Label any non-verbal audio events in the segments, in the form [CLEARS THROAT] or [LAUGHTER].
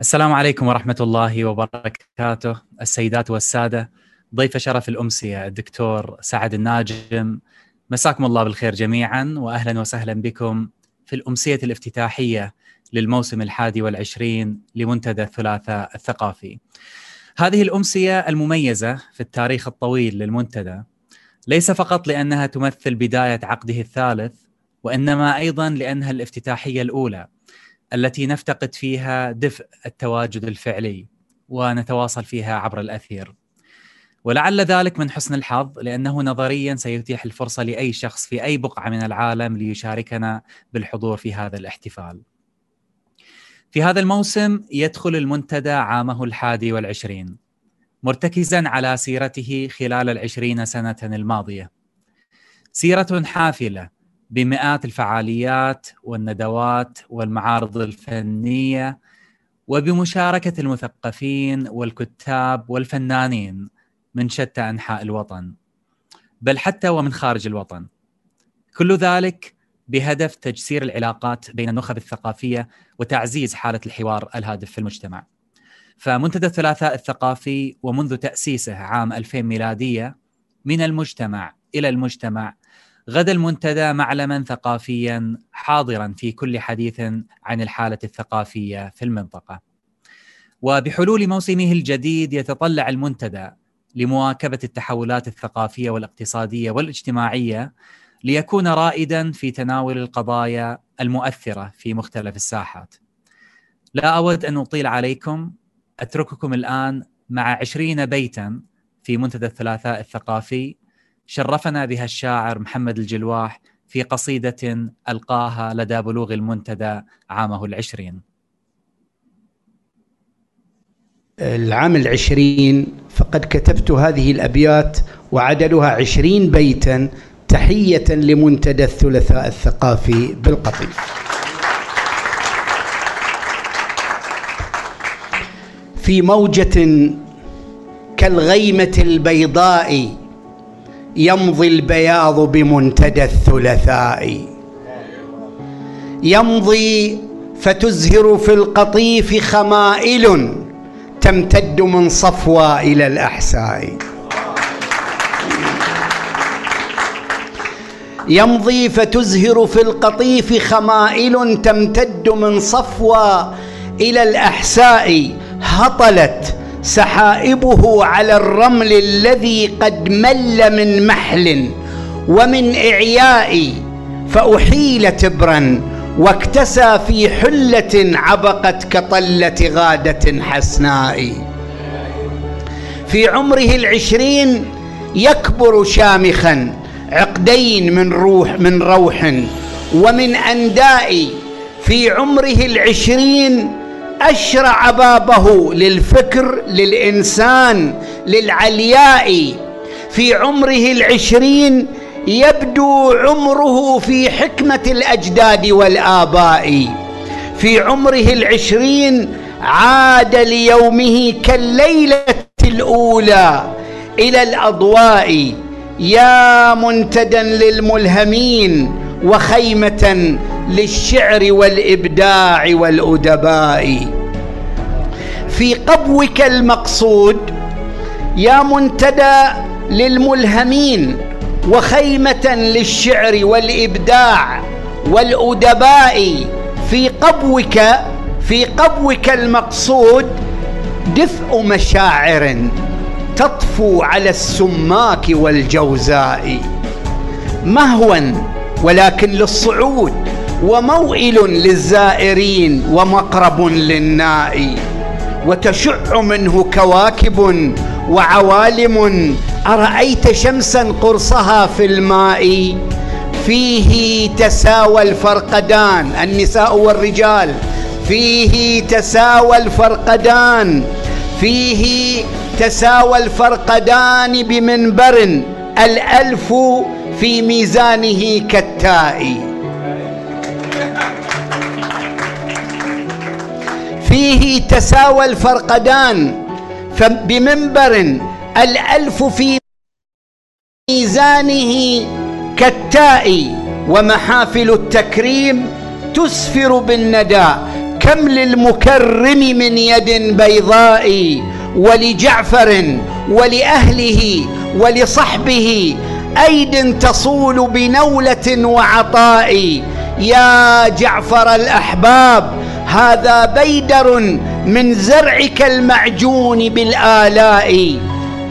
السلام عليكم ورحمة الله وبركاته السيدات والسادة. ضيف شرف الأمسية الدكتور سعد الناجم. مساكم الله بالخير جميعا وأهلا وسهلا بكم في الأمسية الافتتاحية للموسم الحادي والعشرين لمنتدى الثلاثاء الثقافي. هذه الأمسية المميزة في التاريخ الطويل للمنتدى ليس فقط لأنها تمثل بداية عقده الثالث وإنما أيضا لأنها الافتتاحية الأولى. التي نفتقد فيها دفء التواجد الفعلي ونتواصل فيها عبر الأثير. ولعل ذلك من حسن الحظ لأنه نظريا سيتيح الفرصة لأي شخص في أي بقعة من العالم ليشاركنا بالحضور في هذا الاحتفال. في هذا الموسم يدخل المنتدى عامه الحادي والعشرين مرتكزا على سيرته خلال العشرين سنة الماضية سيرة حافلة بمئات الفعاليات والندوات والمعارض الفنية وبمشاركة المثقفين والكتاب والفنانين من شتى أنحاء الوطن بل حتى ومن خارج الوطن كل ذلك بهدف تجسير العلاقات بين النخب الثقافية وتعزيز حالة الحوار الهادف في المجتمع. فمنتدى الثلاثاء الثقافي ومنذ تأسيسه عام 2000 ميلادية من المجتمع إلى المجتمع غدا المنتدى معلما ثقافيا حاضرا في كل حديث عن الحالة الثقافية في المنطقة. وبحلول موسمه الجديد يتطلع المنتدى لمواكبة التحولات الثقافية والاقتصادية والاجتماعية ليكون رائدا في تناول القضايا المؤثرة في مختلف الساحات. لا أود أن أطيل عليكم أترككم الآن مع عشرين بيتا في منتدى الثلاثاء الثقافي شرفنا بها الشاعر محمد الجلواح في قصيدة ألقاها لدى بلوغ المنتدى عامه العشرين. العام العشرين فقد كتبت هذه الأبيات وعدلها عشرين بيتا تحية لمنتدى الثلاثاء الثقافي بالقطيف. في موجة كالغيمة البيضاء يمضي البياض بمنتدى الثلاثاء. يمضي فتزهر في القطيف خمائل تمتد من صفوى إلى الأحساء. يمضي فتزهر في القطيف خمائل تمتد من صفوى إلى الأحساء. هطلت سحائبه على الرمل الذي قد مل من محل ومن إعياء فأحيل تبرا واكتسى في حلة عبقت كطلة غادة حسناء. في عمره العشرين يكبر شامخا عقدين من روح من روح ومن أنداء. في عمره العشرين أشرع بابه للفكر للإنسان للعلياء. في عمره العشرين يبدو عمره في حكمة الأجداد والآباء. في عمره العشرين عاد ليومه كالليلة الأولى إلى الأضواء. يا منتدى للملهمين وخيمة للشعر والإبداع والأدباء. في قبوك المقصود يا منتدى للملهمين وخيمة للشعر والإبداع والأدباء. في قبوك في قبوك المقصود دفء مشاعر تطفو على السماك والجوزاء. مهوا ولكن للصعود. وموئل للزائرين ومقرب للنائي وتشع منه كواكب وعوالم أرأيت شمسا قرصها في الماء؟ فيه تساوى الفرقدان النساء والرجال فيه تساوى الفرقدان فيه تساوى الفرقدان بمنبر الألف في ميزانه كالتاء. فيه تساوى الفرقدان. بمنبر الألف في ميزانه كالتاء ومحافل التكريم تسفر بالندى كم للمكرم من يد بيضاء ولجعفر ولأهله ولصحبه أيد تصول بنولة وعطاء. يا جعفر الأحباب هذا بيدر من زرعك المعجون بالآلاء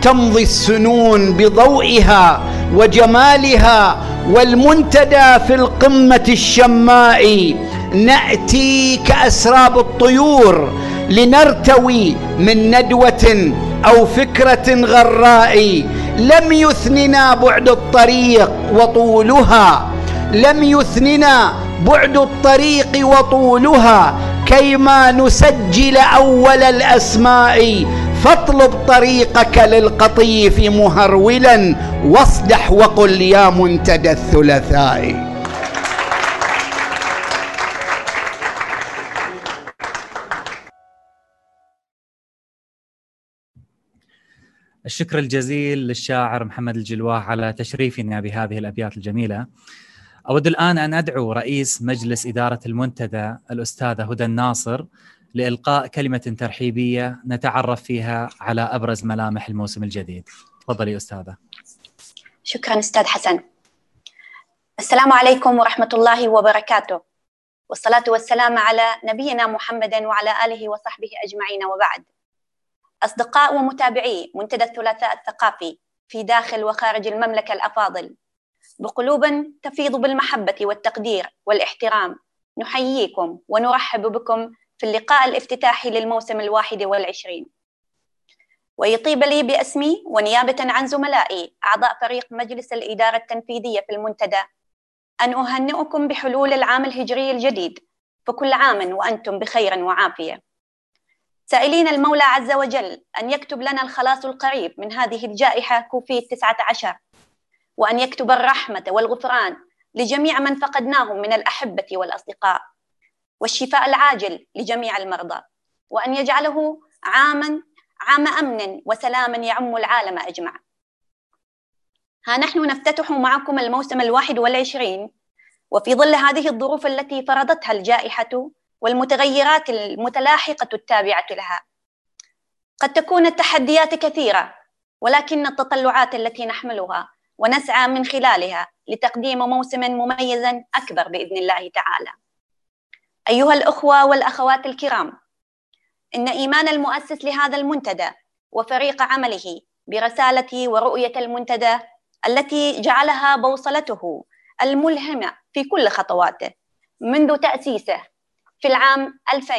تمضي السنون بضوئها وجمالها والمنتدى في القمة الشماء. ناتي كاسراب الطيور لنرتوي من ندوة أو فكرة غراء لم يثننا بعد الطريق وطولها. لم يثننا بعد الطريق وطولها كيما نسجل أول الأسماء فاطلب طريقك للقطيف مهرولا واصدح وقل يا منتدى الثلاثاء الشكر الجزيل للشاعر محمد الجلواه على تشريفنا بهذه الأبيات الجميلة. أود الآن أن أدعو رئيس مجلس إدارة المنتدى الاستاذه هدى الناصر لإلقاء كلمة ترحيبية نتعرف فيها على أبرز ملامح الموسم الجديد. تفضلي أستاذة. شكرا أستاذ حسن. السلام عليكم ورحمة الله وبركاته. والصلاة والسلام على نبينا محمد وعلى آله وصحبه أجمعين وبعد. أصدقاء ومتابعي منتدى الثلاثاء الثقافي في داخل وخارج المملكة الأفاضل بقلوب تفيض بالمحبة والتقدير والاحترام. نحييكم ونرحب بكم في اللقاء الافتتاحي للموسم الواحد والعشرين. ويطيب لي بأسمي ونيابة عن زملائي أعضاء فريق مجلس الإدارة التنفيذية في المنتدى. أن أهنئكم بحلول العام الهجري الجديد. فكل عام وأنتم بخير وعافية. سائلين المولى عز وجل أن يكتب لنا الخلاص القريب من هذه الجائحة كوفيد 19 وأن يكتب الرحمة والغفران لجميع من فقدناهم من الأحبة والأصدقاء والشفاء العاجل لجميع المرضى وأن يجعله عاما عام أمن وسلام يعم العالم أجمع. ها نحن نفتتح معكم الموسم الواحد والعشرين وفي ظل هذه الظروف التي فرضتها الجائحة والمتغيرات المتلاحقة التابعة لها قد تكون التحديات كثيرة ولكن التطلعات التي نحملها ونسعى من خلالها لتقديم موسم مميز أكبر بإذن الله تعالى. أيها الأخوة والأخوات الكرام إن إيمان المؤسس لهذا المنتدى وفريق عمله برسالة ورؤية المنتدى التي جعلها بوصلته الملهمة في كل خطواته منذ تأسيسه في العام 2000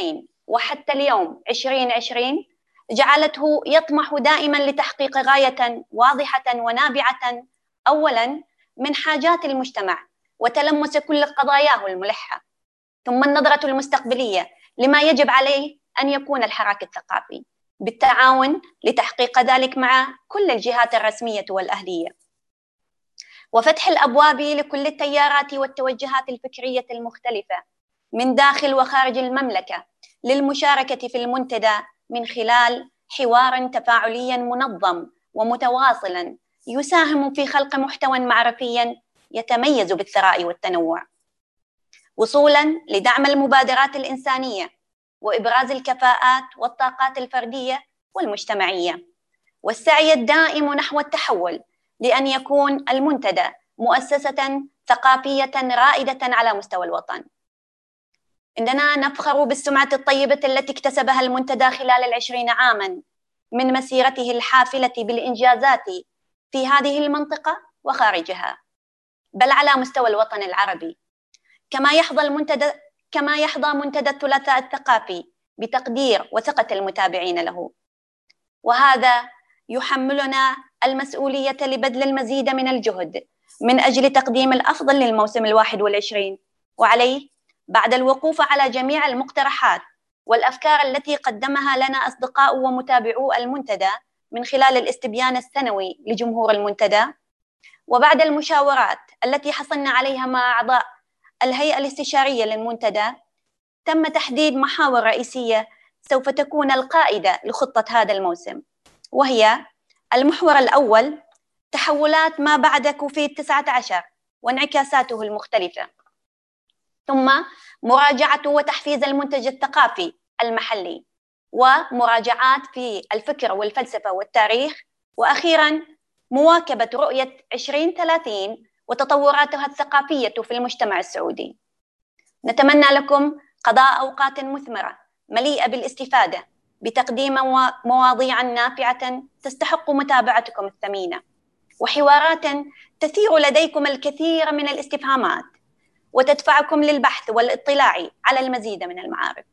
وحتى اليوم 2020 جعلته يطمح دائما لتحقيق غاية واضحة ونابعة أولا من حاجات المجتمع وتلمس كل قضاياه الملحة ثم النظرة المستقبلية لما يجب عليه أن يكون الحراك الثقافي بالتعاون لتحقيق ذلك مع كل الجهات الرسمية والأهلية. وفتح الأبواب لكل التيارات والتوجهات الفكرية المختلفة من داخل وخارج المملكة للمشاركة في المنتدى من خلال حوار تفاعليا منظم ومتواصلا يساهم في خلق محتوى معرفي يتميز بالثراء والتنوع. وصولا لدعم المبادرات الإنسانية وإبراز الكفاءات والطاقات الفردية والمجتمعية. والسعي الدائم نحو التحول لأن يكون المنتدى مؤسسة ثقافية رائدة على مستوى الوطن. إننا نفخر بالسمعة الطيبة التي اكتسبها المنتدى خلال العشرين عاما من مسيرته الحافلة بالإنجازات في هذه المنطقة وخارجها بل على مستوى الوطن العربي. كما يحظى المنتدى كما يحظى منتدى الثلاثاء الثقافي بتقدير وثقة المتابعين له. وهذا يحملنا المسؤولية لبذل المزيد من الجهد من أجل تقديم الأفضل للموسم الواحد والعشرين. وعليه بعد الوقوف على جميع المقترحات والأفكار التي قدمها لنا أصدقاء ومتابعو المنتدى من خلال الاستبيان السنوي لجمهور المنتدى وبعد المشاورات التي حصلنا عليها مع أعضاء الهيئة الاستشارية للمنتدى تم تحديد محاور رئيسية سوف تكون القائدة لخطة هذا الموسم وهي المحور الأول تحولات ما بعد كوفيد 19 وانعكاساته المختلفة ثم مراجعة وتحفيز المنتج الثقافي المحلي. ومراجعات في الفكر والفلسفة والتاريخ وأخيرا مواكبة رؤية 2030 وتطوراتها الثقافية في المجتمع السعودي. نتمنى لكم قضاء أوقات مثمرة مليئة بالاستفادة بتقديم مواضيع نافعة تستحق متابعتكم الثمينة وحوارات تثير لديكم الكثير من الاستفهامات وتدفعكم للبحث والاطلاع على المزيد من المعارف.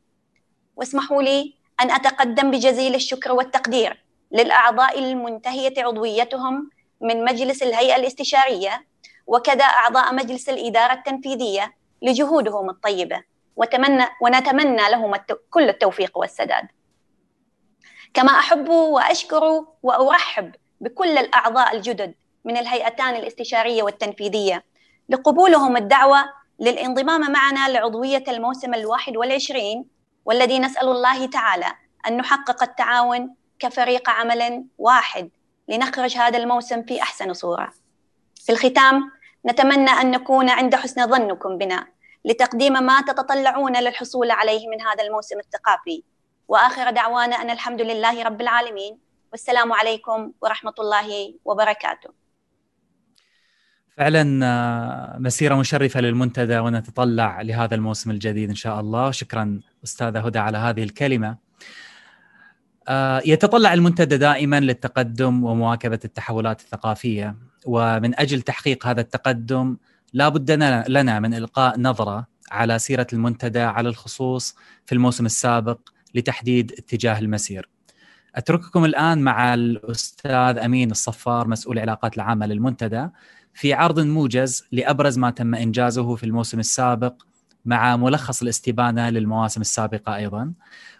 واسمحوا لي أن أتقدم بجزيل الشكر والتقدير للأعضاء المنتهية عضويتهم من مجلس الهيئة الاستشارية وكذا أعضاء مجلس الإدارة التنفيذية لجهودهم الطيبة. وتمنى ونتمنى لهم كل التوفيق والسداد. كما أحب وأشكر وأرحب بكل الأعضاء الجدد من الهيئتان الاستشارية والتنفيذية لقبولهم الدعوة للانضمام معنا لعضوية الموسم الواحد والعشرين والذي نسأل الله تعالى أن نحقق التعاون كفريق عمل واحد لنخرج هذا الموسم في أحسن صورة. في الختام نتمنى أن نكون عند حسن ظنكم بنا لتقديم ما تتطلعون للحصول عليه من هذا الموسم الثقافي. وآخر دعوانا أن الحمد لله رب العالمين. والسلام عليكم ورحمة الله وبركاته. فعلا آه، مسيرة مشرفة للمنتدى ونتطلع لهذا الموسم الجديد إن شاء الله، شكرا أستاذة هدى على هذه الكلمة. آه، يتطلع المنتدى دائما للتقدم ومواكبة التحولات الثقافية ومن أجل تحقيق هذا التقدم لا بد لنا من إلقاء نظرة على سيرة المنتدى على الخصوص في الموسم السابق لتحديد اتجاه المسير. أترككم الآن مع الأستاذ أمين الصفار مسؤول العلاقات العامة للمنتدى في عرض موجز لأبرز ما تم إنجازه في الموسم السابق مع ملخص الاستبانة للمواسم السابقة أيضا.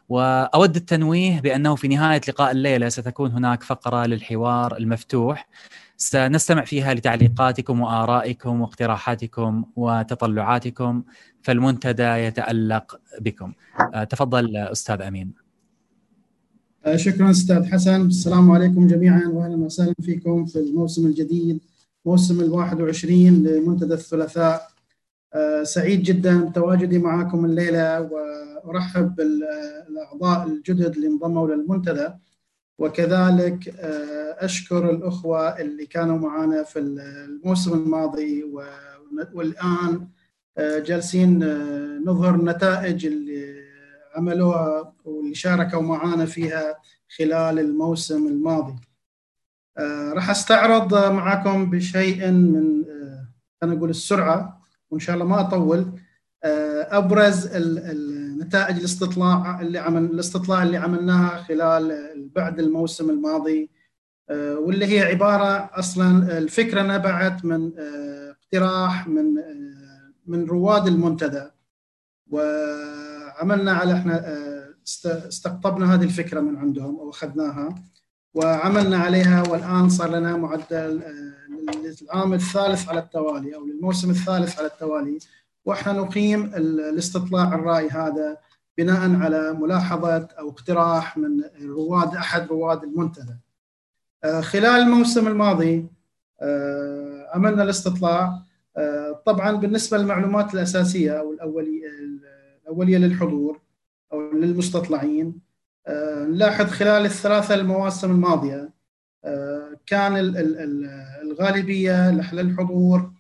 وأود التنويه بأنه في نهاية لقاء الليلة ستكون هناك فقرة للحوار المفتوح سنستمع فيها لتعليقاتكم وآرائكم واقتراحاتكم وتطلعاتكم فالمنتدى يتألق بكم. آه، تفضل أستاذ أمين. آه، شكرا أستاذ حسن، السلام عليكم جميعا واهلا وسهلا فيكم في الموسم الجديد موسم ال 21 لمنتدى الثلاثاء. آه، سعيد جدا بتواجدي معكم الليلة وأرحب بالأعضاء الجدد اللي انضموا للمنتدى. وكذلك آه، أشكر الأخوة اللي كانوا معنا في الموسم الماضي والآن آه، جالسين نظهر النتائج اللي عملوها واللي شاركوا معنا فيها خلال الموسم الماضي. راح أستعرض معكم بشيء من خلينا نقول السرعة وإن شاء الله ما أطول أبرز نتائج الاستطلاع اللي عمل الاستطلاع اللي عملناها خلال بعد الموسم الماضي آه، واللي هي عبارة أصلا الفكرة نبعت من آه، اقتراح من آه، من رواد المنتدى. وعملنا على إحنا استقطبنا هذه الفكرة من عندهم أو أخذناها. وعملنا عليها والآن صار لنا معدل للعام الثالث على التوالي أو للموسم الثالث على التوالي. وإحنا نقيم الاستطلاع الرأي هذا بناء على ملاحظة أو اقتراح من رواد أحد رواد المنتدى. آه، خلال الموسم الماضي آه، عملنا الاستطلاع. آه، طبعا بالنسبة للمعلومات الأساسية أو الأولية, الأولية للحضور أو للمستطلعين نلاحظ خلال الثلاثة المواسم الماضية كان الغالبية للحضور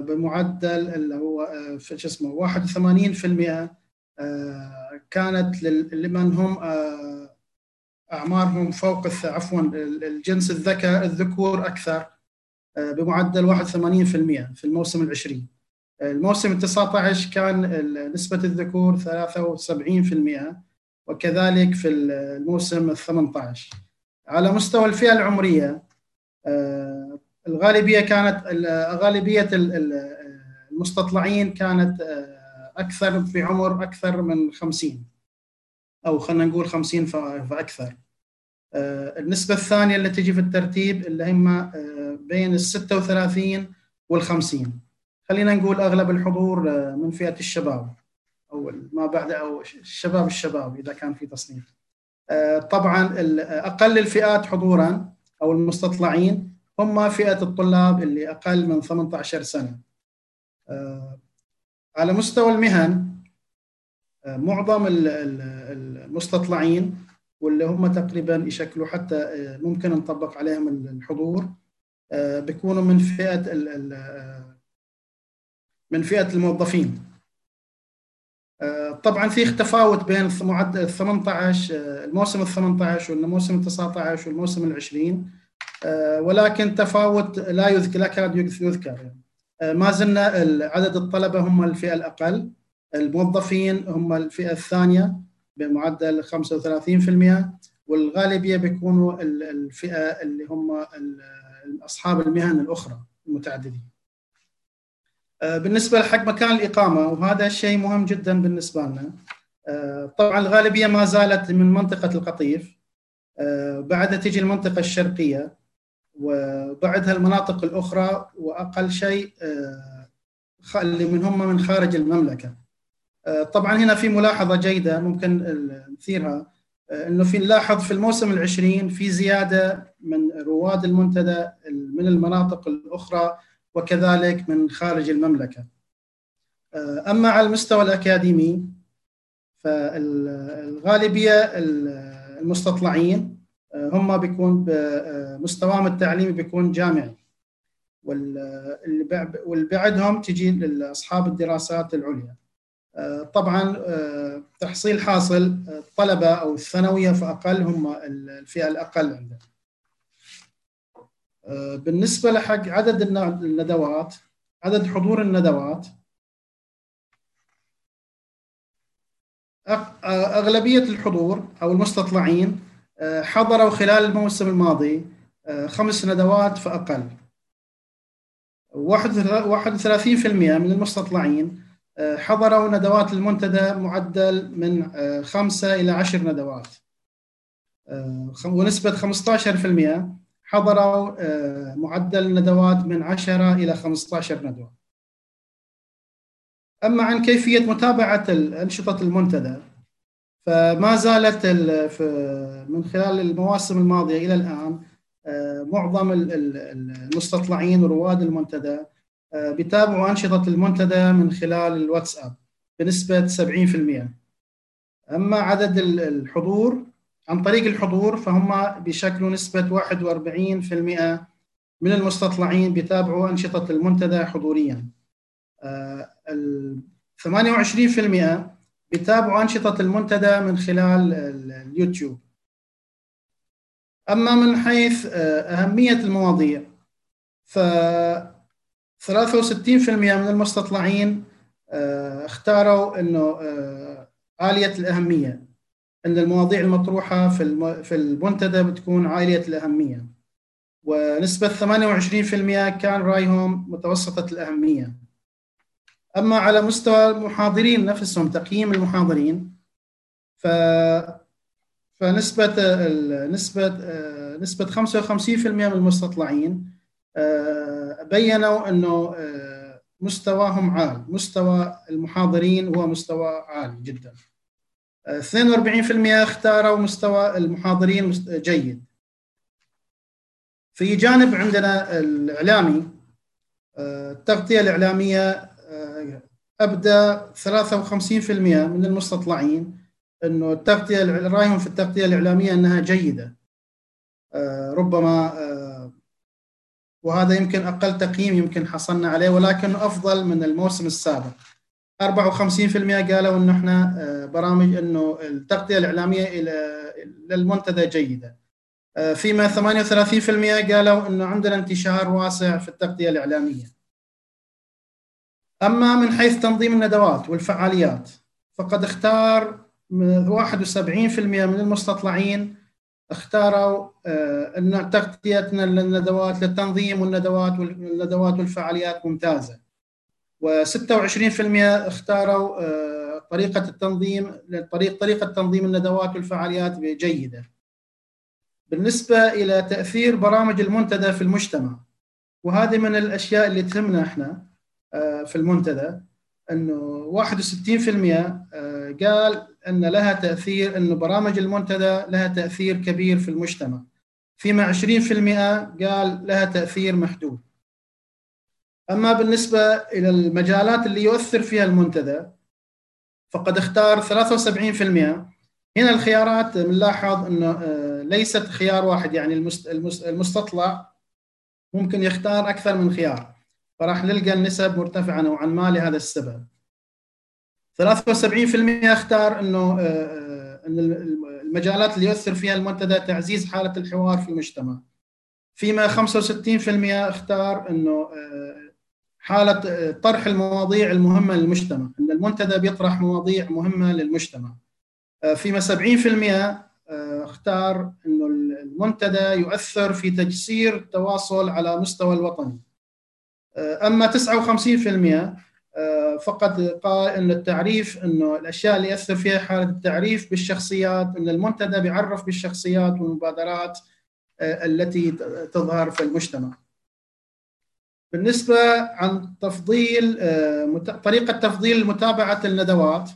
بمعدل اللي هو شو اسمه 81% آه، كانت لمن هم آه، أعمارهم فوق عفوا الجنس الذكر الذكور أكثر آه، بمعدل 81% في الموسم العشرين. الموسم ال 19 كان نسبة الذكور 73% وكذلك في الموسم ال 18 على مستوى الفئة العمرية الغالبية كانت غالبية المستطلعين كانت أكثر في عمر أكثر من 50 أو خلينا نقول 50 فأكثر. آه، النسبة الثانية اللي تجي في الترتيب اللي هم آه، بين ال 36 وال 50 خلينا نقول أغلب الحضور آه، من فئة الشباب. أو ما بعد أو الشباب الشباب إذا كان في تصنيف. طبعا أقل الفئات حضورا أو المستطلعين هم فئة الطلاب اللي أقل من 18 سنة. على مستوى المهن معظم المستطلعين واللي هم تقريبا يشكلوا حتى ممكن نطبق عليهم الحضور بيكونوا من فئة من فئة الموظفين. طبعا في تفاوت بين معدل 18 الموسم ال 18 والموسم ال 19 والموسم ال 20 ولكن تفاوت لا يذكر لا كاد يذكر يعني. ما زلنا عدد الطلبة هم الفئة الأقل الموظفين هم الفئة الثانية بمعدل 35% والغالبية بيكونوا الفئة اللي هم اصحاب المهن الأخرى المتعددين. آه، بالنسبة لحق مكان الإقامة وهذا شيء مهم جدا بالنسبة لنا. آه، طبعا الغالبية ما زالت من منطقة القطيف آه، بعدها تجي المنطقة الشرقية وبعدها المناطق الأخرى وأقل شيء اللي من هم من خارج المملكة. طبعا هنا في ملاحظة جيدة ممكن نثيرها إنه في نلاحظ في الموسم العشرين في زيادة من رواد المنتدى من المناطق الأخرى وكذلك من خارج المملكة. أما على المستوى الأكاديمي فالغالبية المستطلعين هم بيكون مستواهم التعليمي بيكون جامعي واللي بعدهم تجي لأصحاب الدراسات العليا. طبعا تحصيل حاصل الطلبه أو الثانوية فأقل هم الفئة الأقل عندنا. بالنسبة لحق عدد الندوات عدد حضور الندوات أغلبية الحضور أو المستطلعين حضروا خلال الموسم الماضي خمس ندوات فاقل 31% من المستطلعين حضروا ندوات المنتدى معدل من خمسة إلى عشر ندوات. ونسبة 15% حضروا معدل ندوات من 10 إلى 15 ندوة. أما عن كيفية متابعة أنشطة المنتدى فما زالت من خلال المواسم الماضية إلى الآن معظم المستطلعين ورواد المنتدى بيتابعوا أنشطة المنتدى من خلال الواتساب بنسبة 70% أما عدد الحضور عن طريق الحضور فهم بيشكلوا نسبة 41% من المستطلعين بيتابعوا أنشطة المنتدى حضوريا. 28% بيتابعوا أنشطة المنتدى من خلال اليوتيوب. أما من حيث أهمية المواضيع ف 63% من المستطلعين اختاروا إنه عاليه الأهمية. ان المواضيع المطروحة في في المنتدى بتكون عاليه الأهمية. ونسبة 28% كان رأيهم متوسطة الأهمية. أما على مستوى المحاضرين نفسهم تقييم المحاضرين ف فنسبة نسبة نسبة 55% من المستطلعين بينوا إنه مستواهم عال مستوى المحاضرين هو مستوى عالي جدا. 42% اختاروا مستوى المحاضرين جيد. في جانب عندنا الإعلامي التغطية الإعلامية ابدا 53% من المستطلعين إنه التغطية رأيهم في التغطية الإعلامية إنها جيدة. ربما وهذا يمكن أقل تقييم يمكن حصلنا عليه ولكن أفضل من الموسم السابق. 54% قالوا إنه إحنا برامج إنه التغطية الإعلامية للمنتدى جيدة. فيما 38% قالوا إنه عندنا انتشار واسع في التغطية الإعلامية. أما من حيث تنظيم الندوات والفعاليات فقد اختار 71% من المستطلعين اختاروا إن تغطيتنا للندوات للتنظيم والندوات والندوات والفعاليات ممتازة. و26% اختاروا طريقة التنظيم طريق طريقة تنظيم الندوات والفعاليات جيده بالنسبة إلى تأثير برامج المنتدى في المجتمع وهذه من الأشياء اللي تهمنا إحنا في المنتدى إنه 61% قال إن لها تأثير إنه برامج المنتدى لها تأثير كبير في المجتمع. فيما 20% قال لها تأثير محدود. أما بالنسبة إلى المجالات اللي يؤثر فيها المنتدى فقد اختار 73% هنا الخيارات بنلاحظ إنه آه، ليست خيار واحد يعني المستطلع ممكن يختار أكثر من خيار فراح نلقى النسب مرتفعة نوعا ما لهذا السبب. 73% اختار إنه آه، آه، إن المجالات اللي يؤثر فيها المنتدى تعزيز حالة الحوار في المجتمع. فيما 65% اختار إنه حالة طرح المواضيع المهمة للمجتمع إن المنتدى بيطرح مواضيع مهمة للمجتمع آه، فيما 70% آه، اختار إنه المنتدى يؤثر في تجسير التواصل على مستوى الوطني آه، أما 59% فقط قال إن التعريف إنه الأشياء اللي يأثر فيها حالة التعريف بالشخصيات إن المنتدى بيعرف بالشخصيات والمبادرات التي تظهر في المجتمع. بالنسبة عن تفضيل طريقة تفضيل متابعة الندوات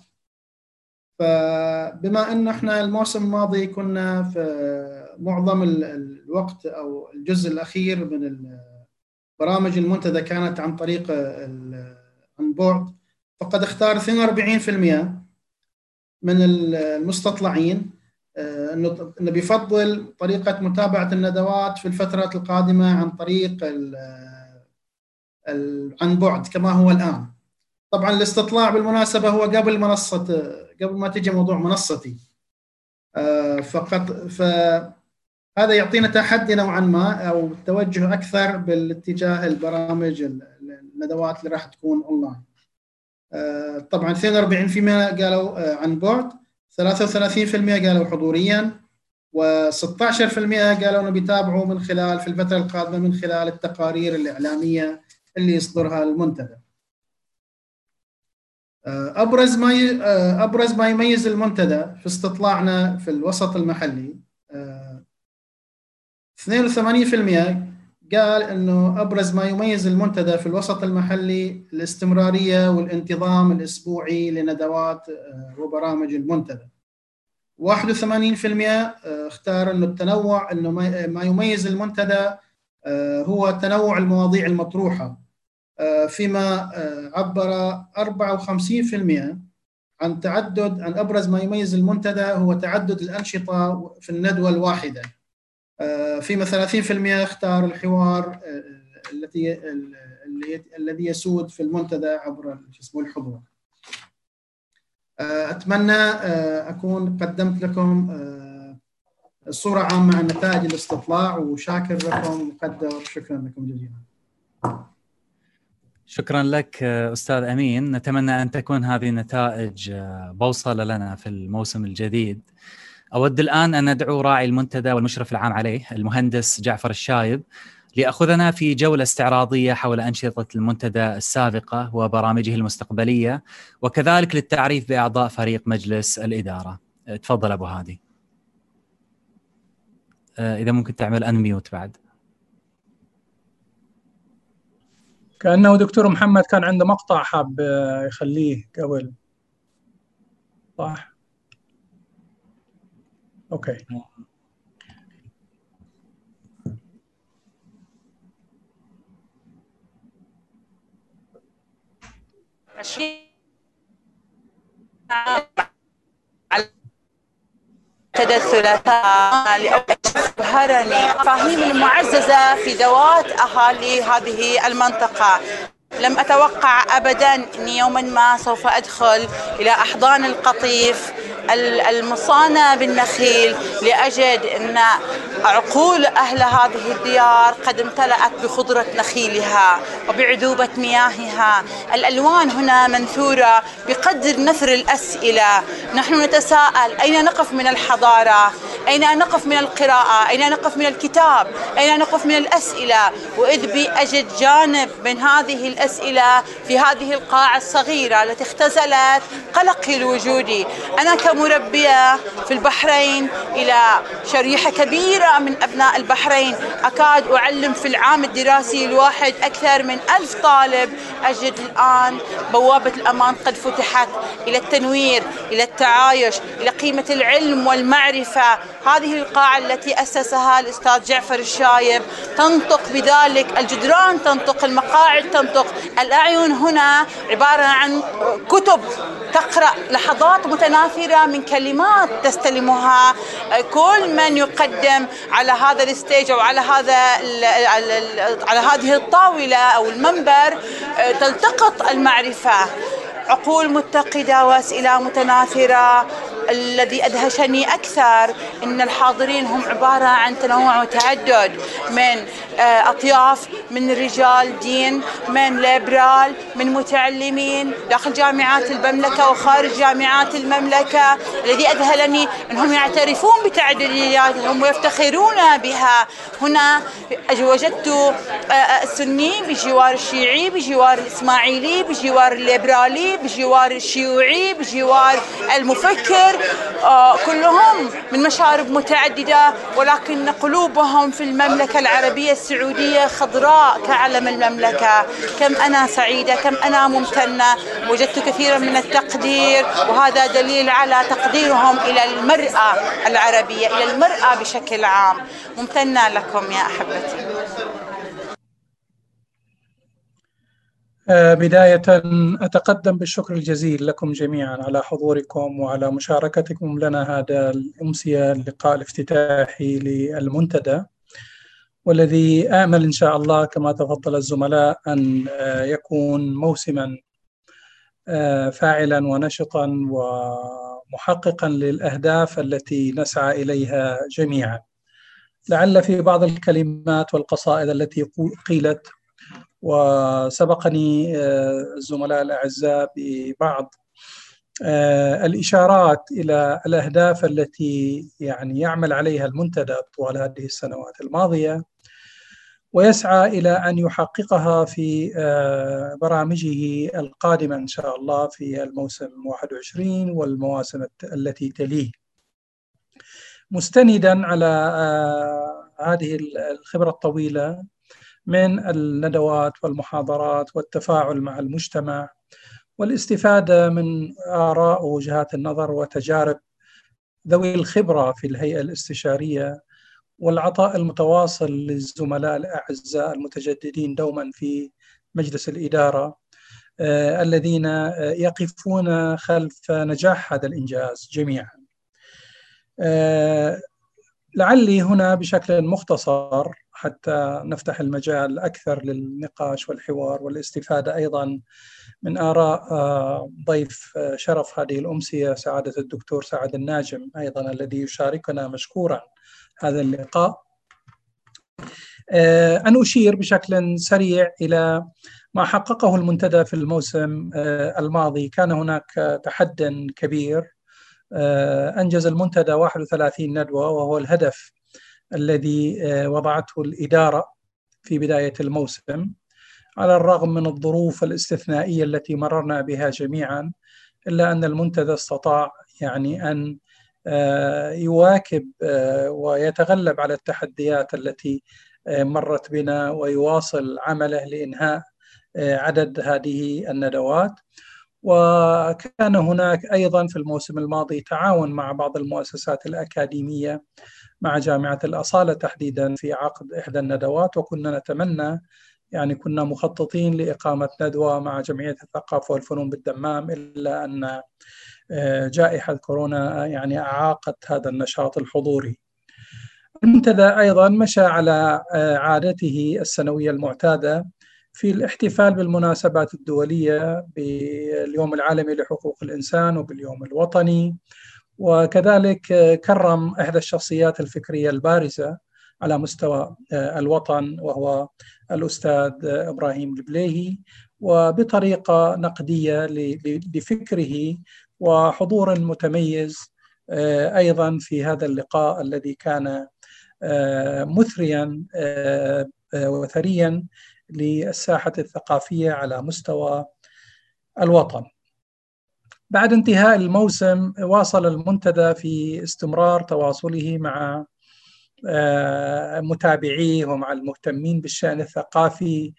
فبما انه إحنا الموسم الماضي كنا في معظم الوقت أو الجزء الأخير من برامج المنتدى كانت عن طريق عن بعد فقد اختار 42% من المستطلعين آه، إنه بيفضل طريقة متابعة الندوات في الفترات القادمة عن طريق عن بعد كما هو الآن. طبعا الاستطلاع بالمناسبة هو قبل منصة قبل ما تجي موضوع منصتي آه، فقط فهذا يعطينا تحدي نوعا ما أو توجه أكثر بالاتجاه البرامج الندوات اللي راح تكون أونلاين آه، طبعا 42% قالوا آه، عن بعد 33% قالوا حضوريا و16% قالوا انه بيتابعوا من خلال في الفترة القادمة من خلال التقارير الإعلامية اللي يصدرها المنتدى. آه، أبرز ما آه، أبرز ما يميز المنتدى في استطلاعنا في الوسط المحلي 82% آه، قال إنه أبرز ما يميز المنتدى في الوسط المحلي الاستمرارية والانتظام الأسبوعي لندوات وبرامج المنتدى 81% اختار إنه التنوع إنه ما يميز المنتدى هو تنوع المواضيع المطروحة فيما آه، عبر 54% عن تعدد عن أبرز ما يميز المنتدى هو تعدد الأنشطة في الندوة الواحدة. آه، فيما 30% اختار الحوار التي الذي يسود في المنتدى عبر اسمه الحضور. أتمنى أكون قدمت لكم صورة عامة عن نتائج الاستطلاع وشاكر لكم مقدر. شكرا لكم جزيلا. شكرا لك أستاذ أمين. نتمنى أن تكون هذه النتائج بوصلة لنا في الموسم الجديد. أود الآن أن ندعو راعي المنتدى والمشرف العام عليه المهندس جعفر الشايب لياخذنا في جولة استعراضية حول أنشطة المنتدى السابقة وبرامجه المستقبلية وكذلك للتعريف بأعضاء فريق مجلس الإدارة. تفضل أبو هادي. إذا ممكن تعمل انميوت بعد. كأنه دكتور محمد كان عنده مقطع حاب يخليه قبل. صح؟ أوكي. ابتدى الثلاثاء أبهرني مفاهيم المعززة في ذوات أهالي هذه المنطقة. لم أتوقع أبدا أني يوما ما سوف أدخل إلى أحضان القطيف المصانة بالنخيل لأجد أن عقول أهل هذه الديار قد امتلأت بخضرة نخيلها وبعذوبة مياهها. الألوان هنا منثورة بقدر نثر الأسئلة. نحن نتساءل أين نقف من الحضارة؟ أين نقف من القراءة؟ أين نقف من الكتاب؟ أين نقف من الأسئلة؟ وإذ بي أجد جانب من هذه الأسئلة في هذه القاعة الصغيرة التي اختزلت قلقي الوجودي أنا كمربية في البحرين إلى شريحة كبيرة من أبناء البحرين. أكاد أعلم في العام الدراسي الواحد أكثر من ألف طالب. أجد الآن بوابة الأمان قد فتحت إلى التنوير إلى التعايش إلى قيمة العلم والمعرفة. هذه القاعة التي أسسها الأستاذ جعفر الشايب. تنطق بذلك الجدران تنطق المقاعد تنطق الأعين. هنا عبارة عن كتب تقرأ لحظات متناثرة من كلمات تستلمها. كل من يقدم على هذا الستيج أو على هذا على هذه الطاولة أو المنبر تلتقط المعرفة. عقول متقدة وأسئلة متناثرة الذي أدهشني أكثر أن الحاضرين هم عبارة عن تنوع وتعدد من آه، أطياف من رجال دين من ليبرال من متعلمين داخل جامعات المملكة وخارج جامعات المملكة. الذي أذهلني أنهم يعترفون بتعددياتهم ويفتخرون بها. هنا وجدت آه، آه، السني بجوار الشيعي بجوار الإسماعيلي بجوار الليبرالي بجوار الشيوعي بجوار المفكر كلهم من مشارب متعددة ولكن قلوبهم في المملكة العربية السعودية خضراء كعلم المملكة. كم أنا سعيدة كم أنا ممتنة وجدت كثيرا من التقدير وهذا دليل على تقديرهم إلى المرأة العربية إلى المرأة بشكل عام. ممتنة لكم يا أحبتي آه، بداية أتقدم بالشكر الجزيل لكم جميعا على حضوركم وعلى مشاركتكم لنا هذا الأمسية اللقاء الافتتاحي للمنتدى والذي آمل إن شاء الله كما تفضل الزملاء أن آه، يكون موسما آه، فاعلا ونشطا ومحققا للأهداف التي نسعى إليها جميعا. لعل في بعض الكلمات والقصائد التي قيلت وسبقني آه، الزملاء الأعزاء ببعض الإشارات إلى الأهداف التي يعني يعمل عليها المنتدى طوال هذه السنوات الماضية ويسعى إلى أن يحققها في آه، برامجه القادمة إن شاء الله في الموسم 21 والمواسم التي تليه. مستندا على آه، هذه الخبرة الطويلة من الندوات والمحاضرات والتفاعل مع المجتمع والاستفادة من آراء ووجهات النظر وتجارب ذوي الخبرة في الهيئة الاستشارية والعطاء المتواصل للزملاء الأعزاء المتجددين دوما في مجلس الإدارة آه، الذين آه، يقفون خلف نجاح هذا الإنجاز جميعا. آه، لعلي هنا بشكل مختصر حتى نفتح المجال أكثر للنقاش والحوار والاستفادة أيضا من آراء ضيف شرف هذه الأمسية سعادة الدكتور سعد الناجم أيضا الذي يشاركنا مشكورا هذا اللقاء. آه، أن أشير بشكل سريع إلى ما حققه المنتدى في الموسم آه، الماضي. كان هناك تحد كبير آه، أنجز المنتدى 31 ندوة وهو الهدف الذي وضعته الإدارة في بداية الموسم. على الرغم من الظروف الاستثنائية التي مررنا بها جميعا إلا أن المنتدى استطاع يعني أن آه، يواكب آه، ويتغلب على التحديات التي آه، مرت بنا ويواصل عمله لإنهاء عدد هذه الندوات. وكان هناك أيضا في الموسم الماضي تعاون مع بعض المؤسسات الأكاديمية مع جامعة الأصالة تحديدا في عقد إحدى الندوات وكنا نتمنى يعني كنا مخططين لإقامة ندوة مع جمعية الثقافة والفنون بالدمام إلا أن جائحة كورونا يعني أعاقت هذا النشاط الحضوري. المنتدى أيضا مشى على عادته السنوية المعتادة في الاحتفال بالمناسبات الدولية باليوم العالمي لحقوق الإنسان وباليوم الوطني وكذلك كرم إحدى الشخصيات الفكرية البارزة على مستوى الوطن وهو الأستاذ إبراهيم البليهي وبطريقة نقدية لفكره وحضور متميز آه، أيضا في هذا اللقاء الذي كان آه، مثريا آه، وثريا للساحة الثقافية على مستوى الوطن. بعد انتهاء الموسم واصل المنتدى في استمرار تواصله مع متابعيه ومع المهتمين بالشأن الثقافي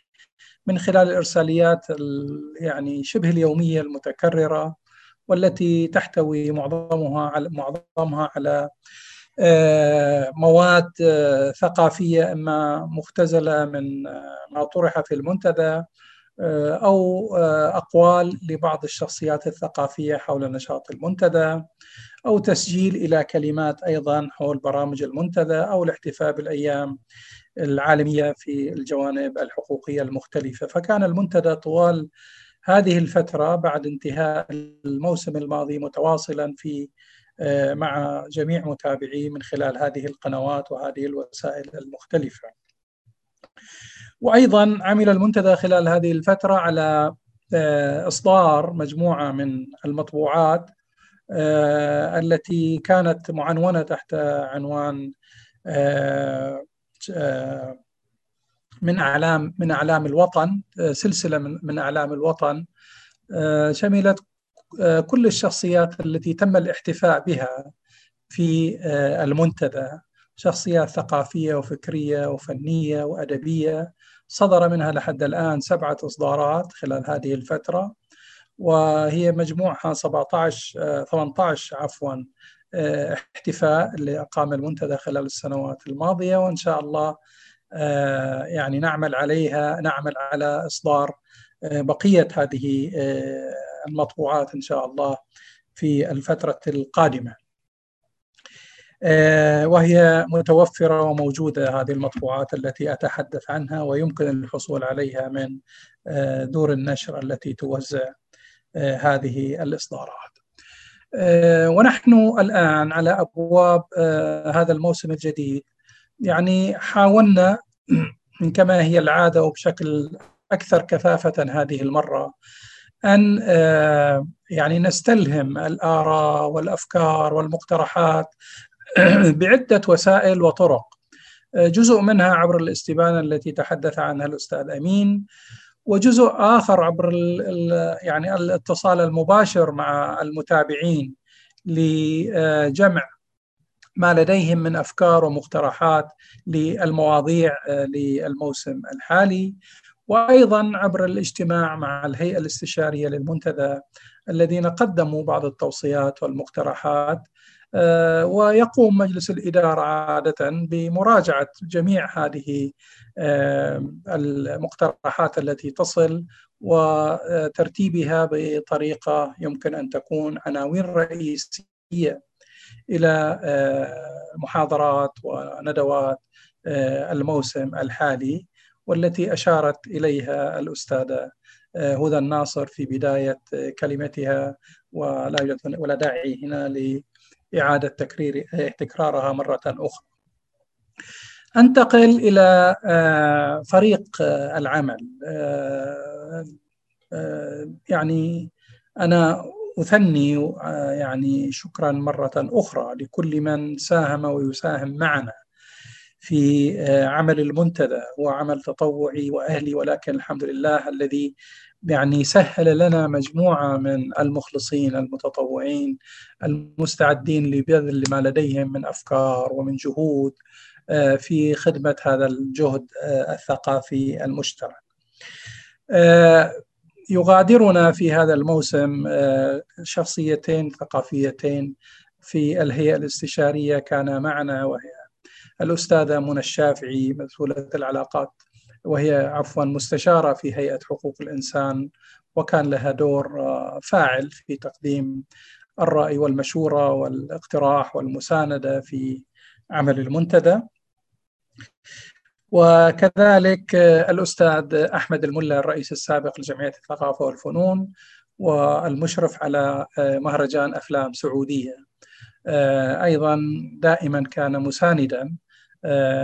من خلال الإرساليات يعني شبه اليومية المتكررة والتي تحتوي معظمها على معظمها على مواد ثقافية إما مختزلة من ما طرح في المنتدى أو أقوال لبعض الشخصيات الثقافية حول نشاط المنتدى أو تسجيل إلى كلمات أيضا حول برامج المنتدى أو الاحتفاء بالأيام العالمية في الجوانب الحقوقية المختلفة. فكان المنتدى طوال هذه الفترة بعد انتهاء الموسم الماضي متواصلا في آه، مع جميع متابعيه من خلال هذه القنوات وهذه الوسائل المختلفة. وأيضا عمل المنتدى خلال هذه الفترة على آه، إصدار مجموعة من المطبوعات آه، التي كانت معنونة تحت عنوان من أعلام من أعلام الوطن سلسلة من أعلام الوطن شملت كل الشخصيات التي تم الاحتفاء بها في المنتدى شخصيات ثقافية وفكرية وفنية وأدبية صدر منها لحد الآن سبعة إصدارات خلال هذه الفترة وهي مجموعها 17 18 عفوا احتفاء اللي اقام المنتدى خلال السنوات الماضية وإن شاء الله آه، يعني نعمل عليها نعمل على إصدار آه، بقية هذه آه، المطبوعات إن شاء الله في الفترة القادمة. وهي متوفرة وموجودة هذه المطبوعات التي أتحدث عنها ويمكن الحصول عليها من دور النشر التي توزع هذه الإصدارات. ونحن الآن على أبواب هذا الموسم الجديد يعني حاولنا [CLEARS THROAT] كما هي العادة وبشكل أكثر كثافه هذه المرة أن آه، يعني نستلهم الآراء والأفكار والمقترحات [CLEARS THROAT] بعدة وسائل وطرق. آه، جزء منها عبر الاستبانة التي تحدث عنها الأستاذ أمين وجزء آخر عبر يعني الاتصال المباشر مع المتابعين لجمع ما لديهم من أفكار ومقترحات للمواضيع آه، للموسم الحالي. وأيضا عبر الاجتماع مع الهيئة الاستشارية للمنتدى الذين قدموا بعض التوصيات والمقترحات آه، ويقوم مجلس الإدارة عادة بمراجعة جميع هذه آه، المقترحات التي تصل وترتيبها بطريقة يمكن أن تكون عناوين رئيسية إلى آه، محاضرات وندوات الموسم الحالي. والتي أشارت إليها الاستاذه آه، هدى الناصر في بداية كلمتها ولا يوجد ولا داعي هنا لإعادة تكرير تكرارها مرة أخرى. أنتقل إلى فريق العمل يعني أنا أثني آه، يعني شكرا مرة أخرى لكل من ساهم ويساهم معنا في آه، عمل المنتدى هو عمل تطوعي وأهلي ولكن الحمد لله الذي يعني سهل لنا مجموعة من المخلصين المتطوعين المستعدين لبذل ما لديهم من أفكار ومن جهود آه، في خدمة هذا الجهد الثقافي المشترك. يغادرنا في هذا الموسم آه، شخصيتين ثقافيتين في الهيئة الاستشارية كان معنا وهي الأستاذة منى الشافعي مسؤولة العلاقات وهي عفوا مستشارة في هيئة حقوق الإنسان وكان لها دور آه، فاعل في تقديم الرأي والمشورة والاقتراح والمساندة في عمل المنتدى. وكذلك الأستاذ أحمد الملا الرئيس السابق لجمعية الثقافة والفنون والمشرف على مهرجان أفلام سعودية. أيضا دائما كان مساندا.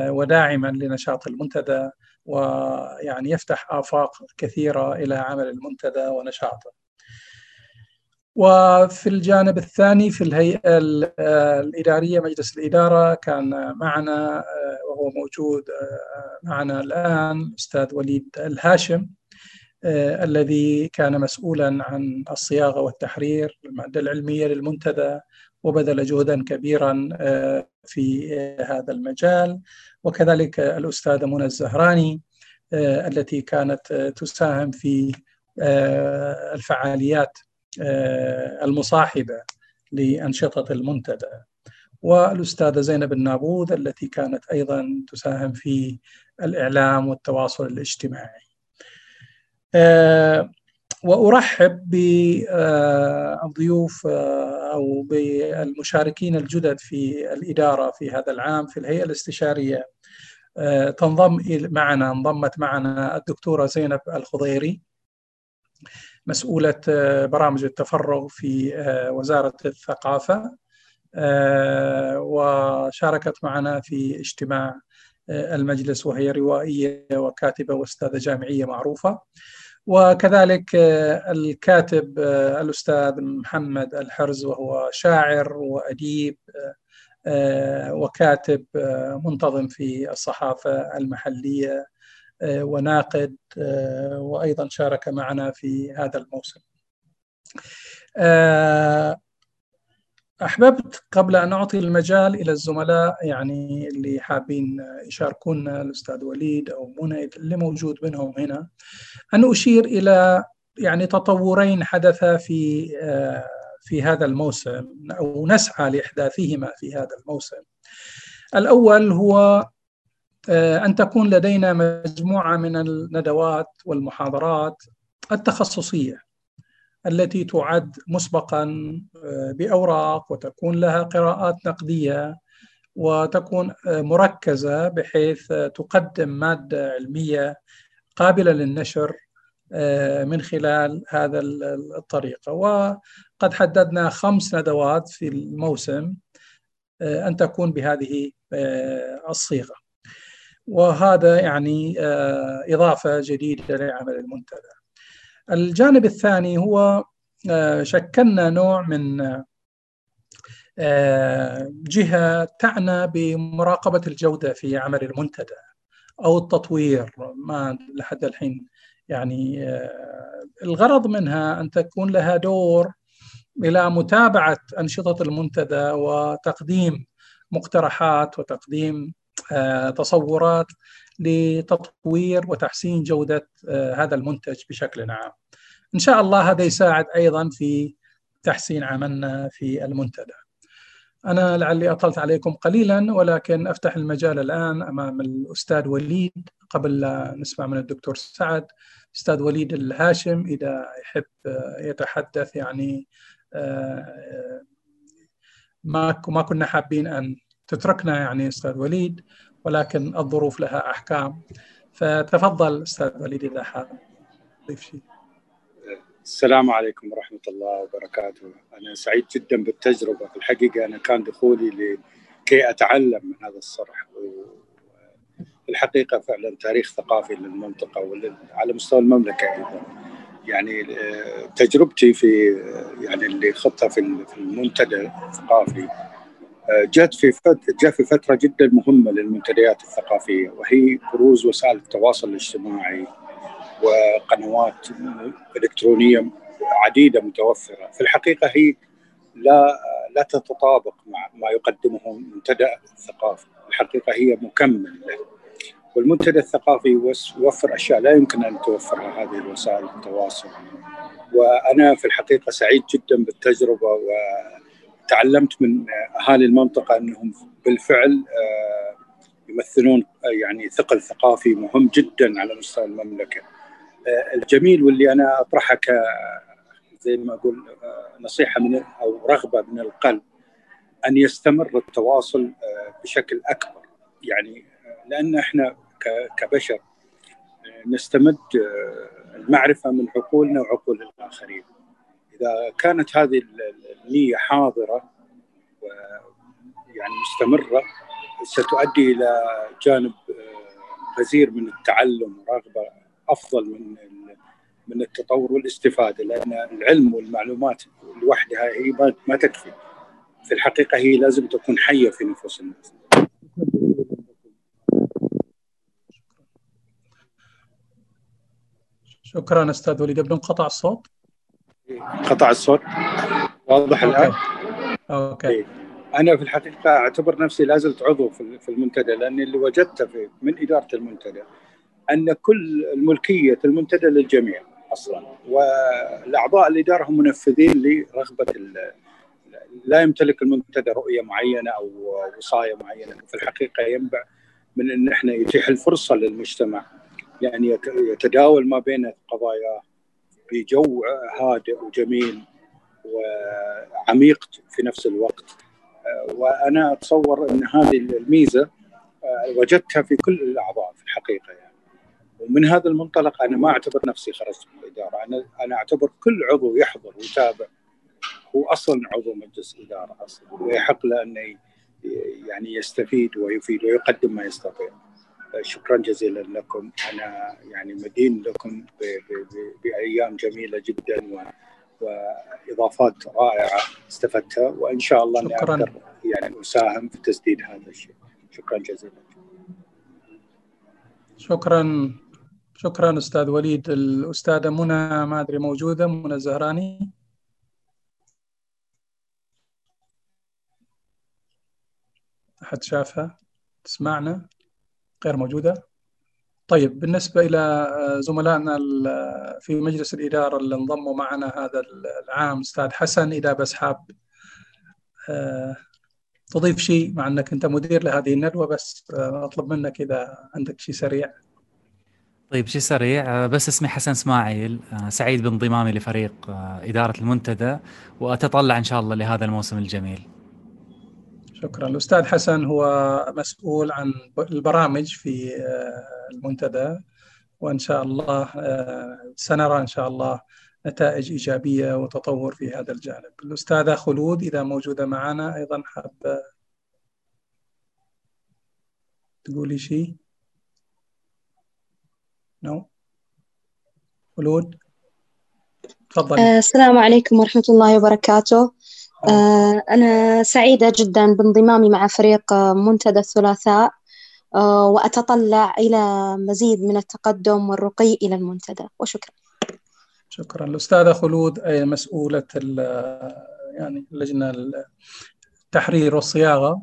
وداعما لنشاط المنتدى ويعني يفتح آفاق كثيرة إلى عمل المنتدى ونشاطه. وفي الجانب الثاني في الهيئة الإدارية مجلس الإدارة كان معنا وهو موجود معنا الآن أستاذ وليد الهاشم الذي كان مسؤولا عن الصياغة والتحرير المادة العلمية للمنتدى وبذل جهدا كبيرا في هذا المجال. وكذلك الأستاذة منى الزهراني التي كانت تساهم في الفعاليات آه، المصاحبة لأنشطة المنتدى. والأستاذة زينب النابوذ التي كانت أيضا تساهم في الإعلام والتواصل الاجتماعي. وأرحب بالضيوف أو بالمشاركين الجدد في الإدارة في هذا العام في الهيئة الاستشارية. تنضم معنا انضمت معنا الدكتورة زينب الخضيري مسؤولة برامج التفرغ في وزارة الثقافة وشاركت معنا في اجتماع المجلس وهي روائية وكاتبة وأستاذة جامعية معروفة. وكذلك الكاتب الأستاذ محمد الحرز وهو شاعر وأديب وكاتب منتظم في الصحافة المحلية وناقد وأيضا شارك معنا في هذا الموسم. أحببت قبل أن أعطي المجال إلى الزملاء يعني اللي حابين يشاركونا الأستاذ وليد أو منى اللي موجود منهم هنا. أن أشير إلى يعني تطورين حدثا في في هذا الموسم أو نسعى لإحداثهما في هذا الموسم. الأول هو أن تكون لدينا مجموعة من الندوات والمحاضرات التخصصية. التي تعد مسبقا آه، بأوراق وتكون لها قراءات نقدية وتكون آه، مركزة بحيث تقدم مادة علمية قابلة للنشر آه، من خلال هذا الطريقة وقد حددنا خمس ندوات في الموسم أن تكون بهذه الصيغة. وهذا يعني إضافة جديدة لعمل المنتدى. الجانب الثاني هو آه، شكلنا نوع من آه، جهة تعنى بمراقبة الجودة في عمل المنتدى أو التطوير ما لحد الحين يعني آه، الغرض منها أن تكون لها دور إلى متابعة أنشطة المنتدى وتقديم مقترحات وتقديم تصورات لتطوير وتحسين جودة هذا المنتج بشكل عام. إن شاء الله هذا يساعد أيضا في تحسين عملنا في المنتدى. أنا لعلي أطلت عليكم قليلا ولكن أفتح المجال الآن أمام الأستاذ وليد. قبل لا نسمع من الدكتور سعد أستاذ وليد الهاشم إذا يحب يتحدث يعني ما ما كنا حابين أن تتركنا يعني أستاذ وليد. ولكن الظروف لها أحكام. فتفضل أستاذ وليد إذا حاب. شيء السلام عليكم ورحمة الله وبركاته. أنا سعيد جدا بالتجربة. في الحقيقة أنا كان دخولي لكي أتعلم من هذا الصرح. الحقيقة فعلا تاريخ ثقافي للمنطقة وعلى مستوى المملكة أيضا. يعني آه، تجربتي في آه، يعني اللي خضتها في المنتدى الثقافي جت في جاء في فترة جدا مهمة للمنتديات الثقافية وهي بروز وسائل التواصل الاجتماعي وقنوات إلكترونية عديدة متوفرة. في الحقيقة هي لا لا تتطابق مع ما يقدمه منتدى الثقافي الحقيقة هي مكمل له. والمنتدى الثقافي يوفر أشياء لا يمكن أن توفرها هذه الوسائل التواصل. وأنا في الحقيقة سعيد جدا بالتجربة وتعلمت من أهالي المنطقة أنهم بالفعل آه، يمثلون يعني ثقل ثقافي مهم جدا على مستوى المملكة. الجميل واللي أنا اطرحها ك زي ما أقول نصيحة من أو رغبة من القلب أن يستمر التواصل بشكل أكبر. يعني لأن إحنا كبشر نستمد المعرفة من عقولنا وعقول الآخرين. إذا كانت هذه النية حاضرة ويعني مستمرة ستؤدي إلى جانب غزير من التعلم ورغبة أفضل من من التطور والاستفادة لأن العلم والمعلومات لوحدها هي ما تكفي. في الحقيقة هي لازم تكون حية في نفوس الناس. شكرا أستاذ وليد. ابن انقطع الصوت؟ قطع الصوت. واضح الآن؟ أوكي. إيه. أنا في الحقيقة أعتبر نفسي لازلت عضو في المنتدى لأن اللي وجدته في من إدارة المنتدى أن كل الملكية المنتدى للجميع أصلا والأعضاء الاداره هم منفذين لرغبة لا يمتلك المنتدى رؤية معينة أو وصاية معينة. في الحقيقة ينبع من إن إحنا يتيح الفرصة للمجتمع يعني يتداول ما بين قضاياه بجو هادئ وجميل وعميق في نفس الوقت. وأنا أتصور إن هذه الميزة وجدتها في كل الأعضاء في الحقيقة يعني. ومن هذا المنطلق أنا ما أعتبر نفسي خرجت من الإدارة. أنا أنا أعتبر كل عضو يحضر ويتابع. هو أصلا عضو مجلس إدارة أصلا. ويحق له انه يعني يستفيد ويفيد ويقدم ما يستطيع. شكرا جزيلا لكم. أنا يعني مدين لكم بأيام جميلة جدا وإضافات رائعة استفدتها. وإن شاء الله إني أقدر يعني أساهم في تسديد هذا الشيء. شكرا جزيلا. شكرا. شكرا أستاذ وليد. الأستاذة منى ما أدري موجودة؟ منى الزهراني؟ أحد شافها؟ تسمعنا؟ غير موجودة. طيب بالنسبة إلى زملائنا في مجلس الإدارة اللي انضموا معنا هذا العام أستاذ حسن إذا بس حاب تضيف شيء مع أنك أنت مدير لهذه الندوة بس أطلب منك إذا عندك شيء سريع. طيب شيء سريع بس اسمي حسن إسماعيل سعيد بانضمامي لفريق إدارة المنتدى وأتطلع إن شاء الله لهذا الموسم الجميل. شكرا الأستاذ حسن هو مسؤول عن البرامج في المنتدى وإن شاء الله سنرى إن شاء الله نتائج إيجابية وتطور في هذا الجانب. الأستاذة خلود إذا موجودة معنا أيضا حابه تقولي شيء؟ نو. خلود تفضلي. آه السلام عليكم ورحمة الله وبركاته. آه أنا سعيدة جدا بانضمامي مع فريق منتدى الثلاثاء آه وأتطلع إلى مزيد من التقدم والرقي إلى المنتدى. وشكرا. شكرا. الأستاذة خلود أي مسؤولة يعني اللجنة التحرير والصياغة؟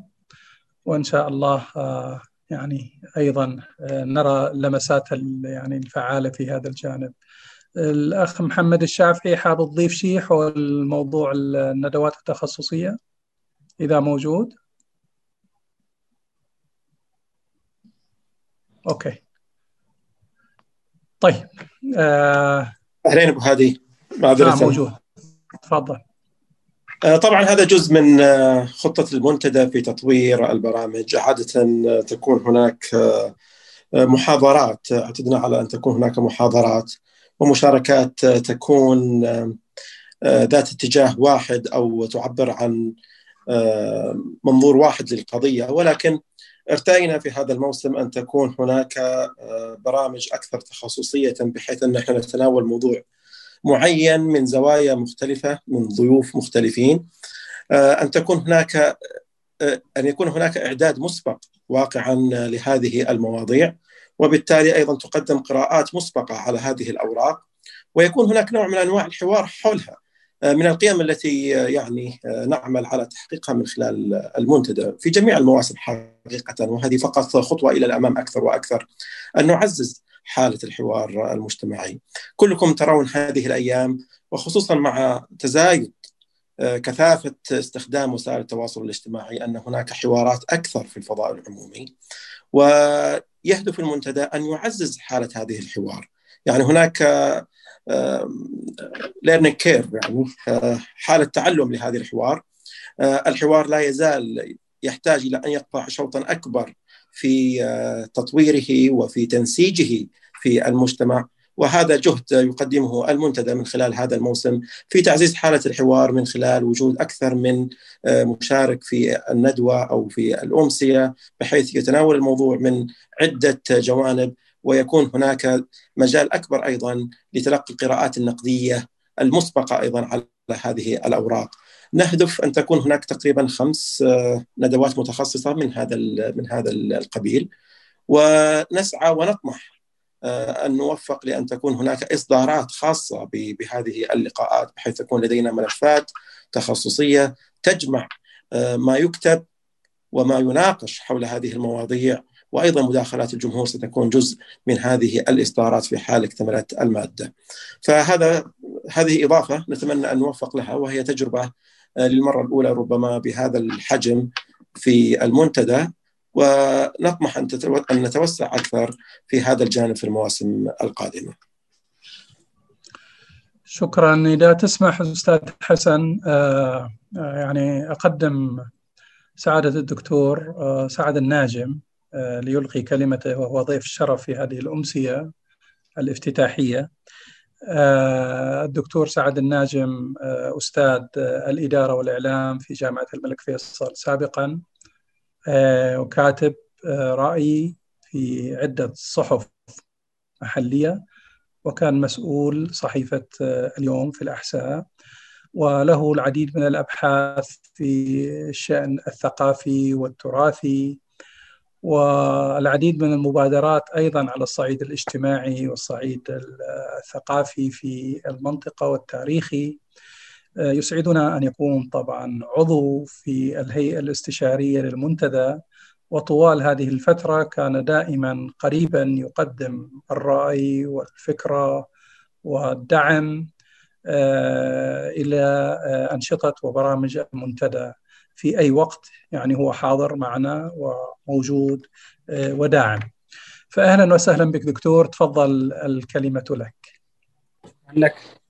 وإن شاء الله آه يعني أيضا نرى لمسات يعني الفعالة في هذا الجانب. الأخ محمد الشافعي حاب تضيف شيء حول موضوع الندوات التخصصية؟ إذا موجود. أوكي. طيب آه... أهلين أبو هادي معذره آه موجود. تفضل. آه طبعا هذا جزء من آه خطة المنتدى في تطوير البرامج. عادة تكون هناك محاضرات. أعتدنا على أن تكون هناك محاضرات. ومشاركات تكون ذات اتجاه واحد أو تعبر عن منظور واحد للقضية. ولكن ارتئينا في هذا الموسم أن تكون هناك برامج أكثر تخصصية بحيث أن إحنا نتناول موضوع معين من زوايا مختلفة من ضيوف مختلفين. أن تكون هناك أن يكون هناك إعداد مسبق واقعا لهذه المواضيع. وبالتالي أيضا تقدم قراءات مسبقة على هذه الأوراق ويكون هناك نوع من أنواع الحوار حولها من القيم التي يعني نعمل على تحقيقها من خلال المنتدى في جميع المواسم حقيقة وهذه فقط خطوة إلى الأمام أكثر وأكثر أن نعزز حالة الحوار المجتمعي. كلكم ترون هذه الأيام وخصوصا مع تزايد كثافة استخدام وسائل التواصل الاجتماعي أن هناك حوارات أكثر في الفضاء العمومي ويهدف المنتدى أن يعزز حالة هذه الحوار. يعني هناك learning curve يعني حالة تعلم لهذه الحوار الحوار لا يزال يحتاج إلى أن يقطع شوطا أكبر في تطويره وفي تنسيجه في المجتمع وهذا جهد يقدمه المنتدى من خلال هذا الموسم في تعزيز حالة الحوار من خلال وجود أكثر من مشارك في الندوة أو في الأمسية بحيث يتناول الموضوع من عدة جوانب ويكون هناك مجال أكبر أيضا لتلقي القراءات النقدية المسبقة أيضا على هذه الأوراق. نهدف أن تكون هناك تقريبا خمس ندوات متخصصة من هذا من هذا القبيل ونسعى ونطمح أن نوفق لأن تكون هناك إصدارات خاصة بهذه اللقاءات بحيث تكون لدينا ملفات تخصصية تجمع ما يكتب وما يناقش حول هذه المواضيع وأيضا مداخلات الجمهور ستكون جزء من هذه الإصدارات في حال اكتملت المادة. فهذا هذه إضافة نتمنى أن نوفق لها وهي تجربة للمرة الأولى ربما بهذا الحجم في المنتدى ونطمح أن نتوسع أكثر في هذا الجانب في المواسم القادمة. شكرا. إذا تسمح أستاذ حسن يعني أقدم سعادة الدكتور سعد الناجم ليلقي كلمته وهو ضيف الشرف في هذه الأمسية الافتتاحية. الدكتور سعد الناجم أستاذ الإدارة والإعلام في جامعة الملك فيصل سابقا. وكاتب رأي في عدة صحف محلية وكان مسؤول صحيفة اليوم في الأحساء وله العديد من الأبحاث في الشأن الثقافي والتراثي والعديد من المبادرات أيضا على الصعيد الاجتماعي والصعيد الثقافي في المنطقة والتاريخي. يسعدنا أن يكون طبعا عضو في الهيئة الاستشارية للمنتدى وطوال هذه الفترة كان دائما قريبا يقدم الرأي والفكرة والدعم إلى أنشطة وبرامج المنتدى. في أي وقت يعني هو حاضر معنا وموجود وداعم. فأهلا وسهلا بك دكتور تفضل الكلمة لك. لك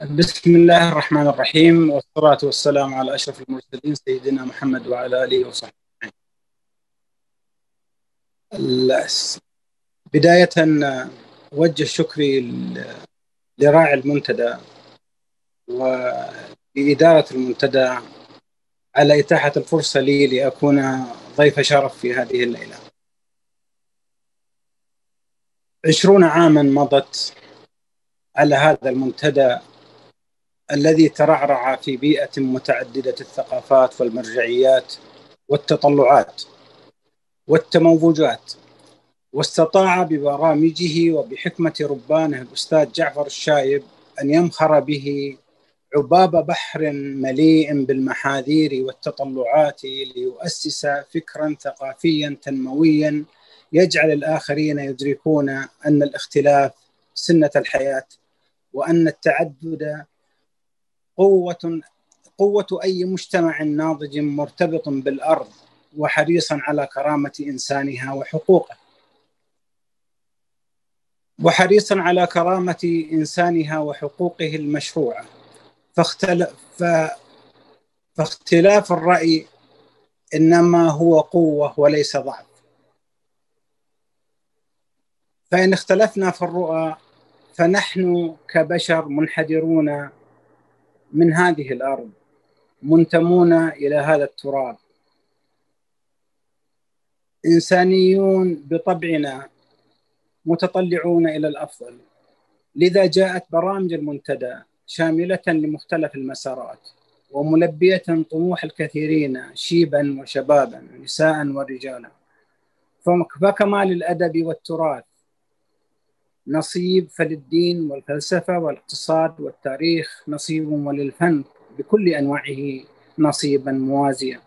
بسم الله الرحمن الرحيم والصلاة والسلام على أشرف المرسلين سيدنا محمد وعلى آله وصحبه. بداية أوجه شكري لراعي المنتدى ولإدارة المنتدى على إتاحة الفرصة لي لأكون ضيف شرف في هذه الليلة. عشرون عاما مضت على هذا المنتدى الذي ترعرع في بيئة متعددة الثقافات والمرجعيات والتطلعات والتموجات واستطاع ببرامجه وبحكمة ربانه الأستاذ جعفر الشايب أن يمخر به عباب بحر مليء بالمحاذير والتطلعات ليؤسس فكرا ثقافيا تنمويا يجعل الآخرين يدركون أن الاختلاف سنة الحياة وأن التعدد قوة قوة أي مجتمع ناضج مرتبط بالأرض وحريصا على كرامة إنسانها وحقوقه وحريصا على كرامة إنسانها وحقوقه المشروعة فاختلف. فاختلاف الرأي إنما هو قوة وليس ضعف فإن اختلفنا في الرؤى فنحن كبشر منحدرون من هذه الأرض منتمون إلى هذا التراب. إنسانيون بطبعنا متطلعون إلى الأفضل. لذا جاءت برامج المنتدى شاملة لمختلف المسارات وملبية طموح الكثيرين شيبا وشبابا نساء ورجالا. فكما للأدب والتراث نصيب فللدين والفلسفة والاقتصاد والتاريخ نصيب وللفن بكل أنواعه نصيبا موازيا.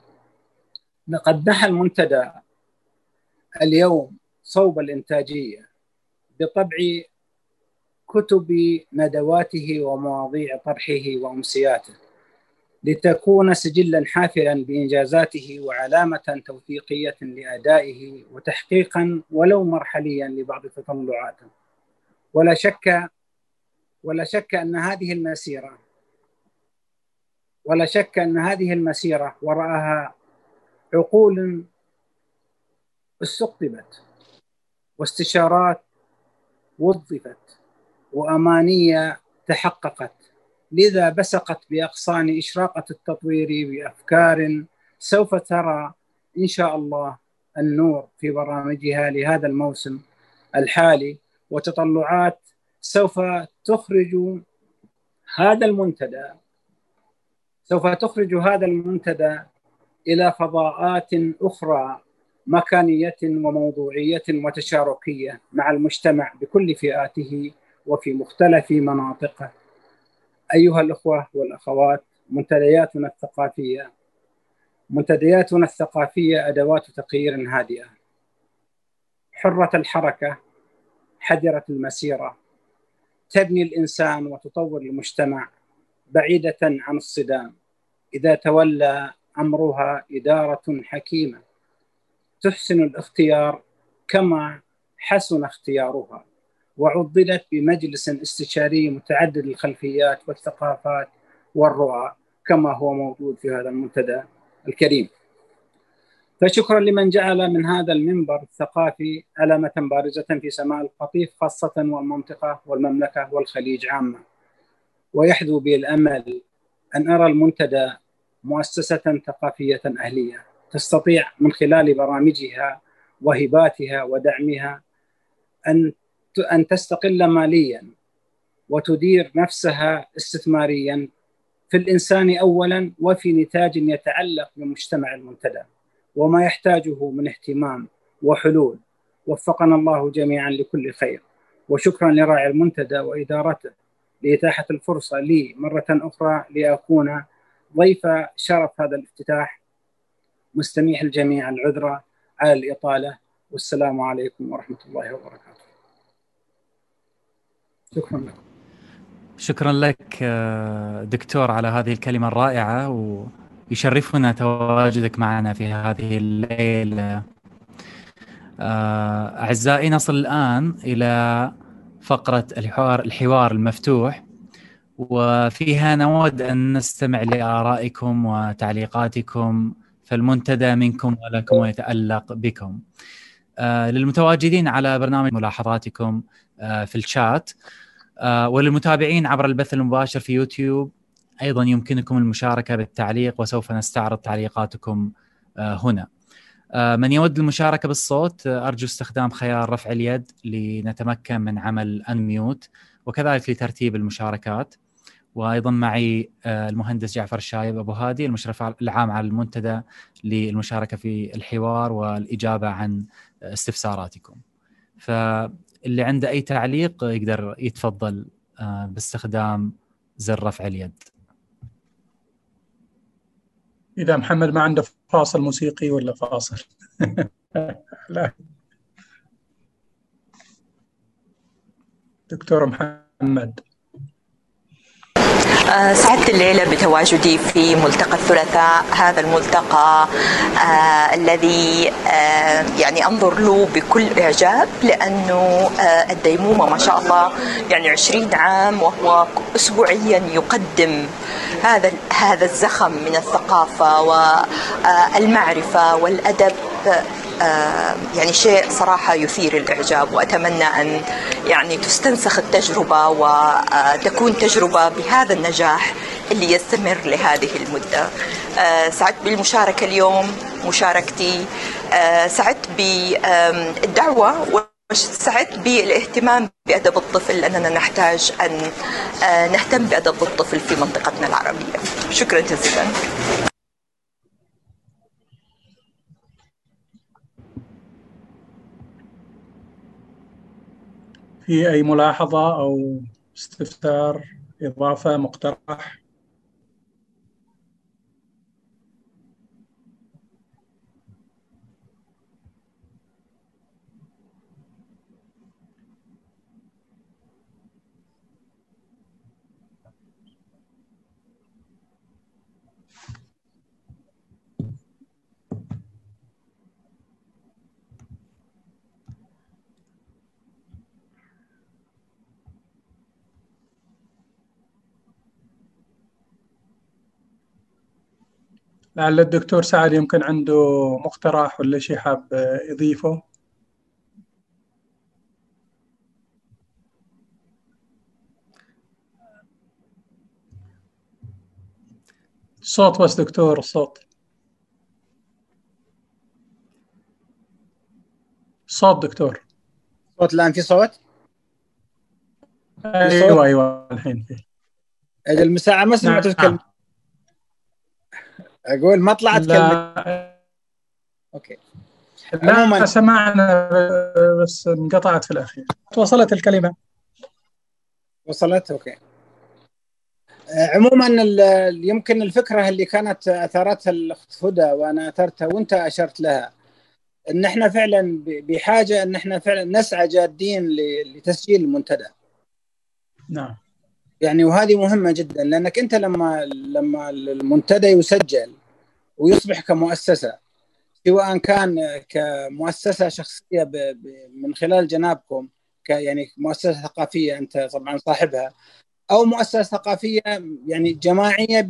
لقد نحى المنتدى اليوم صوب الإنتاجية بطبع كتب ندواته ومواضيع طرحه وأمسياته لتكون سجلا حافلا بإنجازاته وعلامة توثيقية لأدائه وتحقيقا ولو مرحليا لبعض تطلعاته. ولا شك ولا شك أن هذه المسيرة ولا شك أن هذه المسيرة وراءها عقول استقطبت واستشارات وظفت وأمانية تحققت. لذا بسقت باغصان إشراقة التطوير بأفكار سوف ترى إن شاء الله النور في برامجها لهذا الموسم الحالي. وتطلعات سوف تخرج هذا المنتدى. سوف تخرج هذا المنتدى إلى فضاءات أخرى مكانية وموضوعية وتشاركية مع المجتمع بكل فئاته وفي مختلف مناطقه أيها الأخوة والأخوات منتدياتنا الثقافية منتدياتنا الثقافية أدوات تغيير هادئة. حرة الحركة حذرة المسيرة. تبني الإنسان وتطور المجتمع بعيدة عن الصدام. إذا تولى أمرها إدارة حكيمة. تحسن الاختيار كما حسن اختيارها. وعضدت بمجلس استشاري متعدد الخلفيات والثقافات والرؤى كما هو موجود في هذا المنتدى الكريم. فشكرا لمن جعل من هذا المنبر الثقافي علامة بارزة في سماء القطيف خاصة والمنطقة والمملكة والخليج عامة. ويحدو بي الأمل أن أرى المنتدى مؤسسة ثقافية أهلية تستطيع من خلال برامجها وهباتها ودعمها أن أن تستقل ماليا وتدير نفسها استثماريا في الإنسان أولا وفي نتاج يتعلق بمجتمع المنتدى. وما يحتاجه من اهتمام وحلول. وفقنا الله جميعا لكل خير. وشكرا لراعي المنتدى وإدارته لإتاحة الفرصة لي مرة أخرى لأكون ضيف شرف هذا الافتتاح مستميح الجميع العذرة على الإطالة. والسلام عليكم ورحمة الله وبركاته. شكرا لكم شكرا لك آه، دكتور على هذه الكلمة الرائعة. ويشرفنا تواجدك معنا في هذه الليلة. آه، أعزائي نصل الآن إلى فقرة الحوار الحوار المفتوح وفيها نود أن نستمع لآرائكم وتعليقاتكم فالمنتدى منكم ولكم ويتألق بكم. آه، للمتواجدين على برنامج ملاحظاتكم آه، في الشات وللمتابعين عبر البث المباشر في يوتيوب أيضا يمكنكم المشاركة بالتعليق وسوف نستعرض تعليقاتكم هنا. من يود المشاركة بالصوت أرجو استخدام خيار رفع اليد لنتمكن من عمل انميوت وكذلك لترتيب المشاركات. وأيضا معي المهندس جعفر الشايب أبو هادي المشرف العام على المنتدى للمشاركة في الحوار والإجابة عن استفساراتكم. فاللي عنده أي تعليق يقدر يتفضل آه، باستخدام زر رفع اليد. إذا محمد ما عنده فاصل موسيقي ولا فاصل؟ [LAUGHS] لا. دكتور محمد. سعدت الليلة بتواجدي في ملتقى الثلاثاء هذا الملتقى آه الذي آه يعني أنظر له بكل إعجاب لأنه آه الديمومة ما شاء الله يعني 20 عام وهو أسبوعيا يقدم هذا هذا الزخم من الثقافة والمعرفة والأدب آه، يعني شيء صراحة يثير الإعجاب وأتمنى أن يعني تستنسخ التجربة وتكون تجربة بهذا النجاح اللي يستمر لهذه المدة. آه، سعدت بالمشاركة اليوم مشاركتي. آه، سعدت بالدعوة سعدت بالاهتمام بأدب الطفل لأننا نحتاج أن نهتم بأدب الطفل في منطقتنا العربية. شكرا جزيلا. في أي ملاحظة أو استفسار إضافة مقترح؟ لعل الدكتور سعد يمكن عنده مقترح ولا شيء حاب يضيفه؟ صوت بس دكتور الصوت صوت دكتور. صوت الآن في صوت؟ أيوه أيوه الحين في. المساعة ما سمعت نعم. أقول ما طلعت كلمة. okay. لا سمعنا بس انقطعت في الأخير. وصلت الكلمة. وصلت؟ okay. عموما يمكن الفكرة اللي كانت أثارتها الأخت هدى وأنا أثرتها وأنت أشرت لها إن إحنا فعلا بحاجة إن إحنا فعلا نسعى جادين لتسجيل المنتدى. نعم. يعني وهذه مهمة جدا لأنك أنت لما لما المنتدى يسجل ويصبح كمؤسسة سواء كان كمؤسسة شخصية من خلال جنابكم يعني مؤسسة ثقافية أنت طبعا صاحبها أو مؤسسة ثقافية يعني جماعية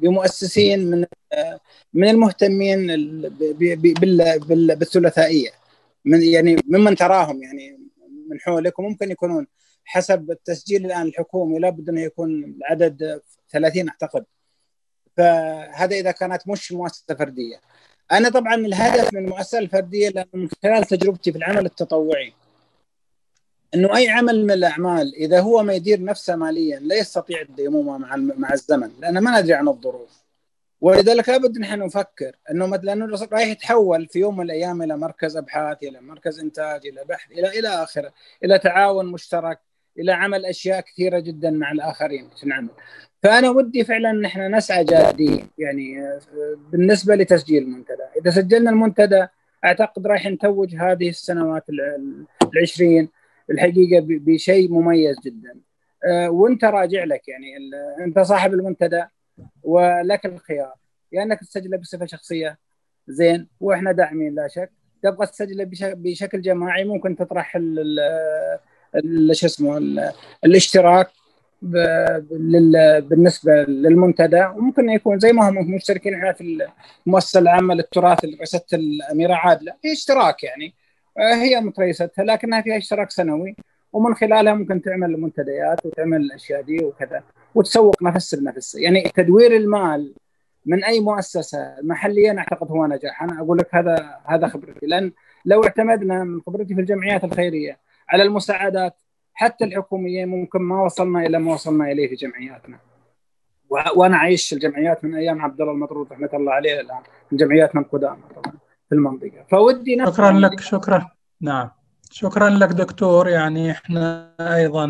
بمؤسسين من من المهتمين بالثلاثائية من يعني ممن تراهم يعني من حولك وممكن يكونون حسب التسجيل الآن الحكومي لابد انه يكون العدد 30 أعتقد. فهذا إذا كانت مش مؤسسة فردية. أنا طبعا الهدف من المؤسسة الفردية لأنه من خلال تجربتي في العمل التطوعي إنه أي عمل من الأعمال إذا هو ما يدير نفسه ماليا لا يستطيع الديمومه مع مع الزمن لأن ما ندري عن الظروف. ولذلك لابد نحن نفكر إنه مثلا رايح يتحول في يوم من الأيام إلى مركز أبحاث إلى مركز إنتاج إلى بحث إلى إلى اخره إلى تعاون مشترك إلى عمل أشياء كثيرة جدا مع الآخرين في العمل. فأنا ودي فعلا ان إحنا نسعى جادين يعني بالنسبة لتسجيل المنتدى. إذا سجلنا المنتدى أعتقد رايح نتوج هذه السنوات العشرين الحقيقة بشيء مميز جدا. أه، وأنت راجع لك يعني أنت صاحب المنتدى ولك الخيار. يا يعني إنك تسجله بصفة شخصية زين وإحنا داعمين لا شك. تبغى تسجله بشكل جماعي ممكن تطرح شو اسمه الاشتراك بالنسبة للمنتدى وممكن يكون زي ما هم مشتركين إحنا في المؤسسة العامة للتراث اللي رئيسة الأميرة عادلة في اشتراك يعني. آه، هي متريستها لكنها فيها اشتراك سنوي ومن خلالها ممكن تعمل المنتديات وتعمل الأشياء دي وكذا وتسوق نفس بنفس يعني تدوير المال من أي مؤسسة محليا أعتقد هو نجاح. أنا أقول لك هذا هذا خبرتي. لأن لو اعتمدنا من خبرتي في الجمعيات الخيرية على المساعدات حتى الحكوميه ممكن ما وصلنا إلى ما وصلنا إليه في جمعياتنا. وأنا عايش الجمعيات من أيام عبد الله المطرود رحمة الله عليه الآن من جمعياتنا القدامى طبعا في المنطقة. فودي شكرا لك شكرا. نعم. شكرا لك دكتور. يعني إحنا أيضا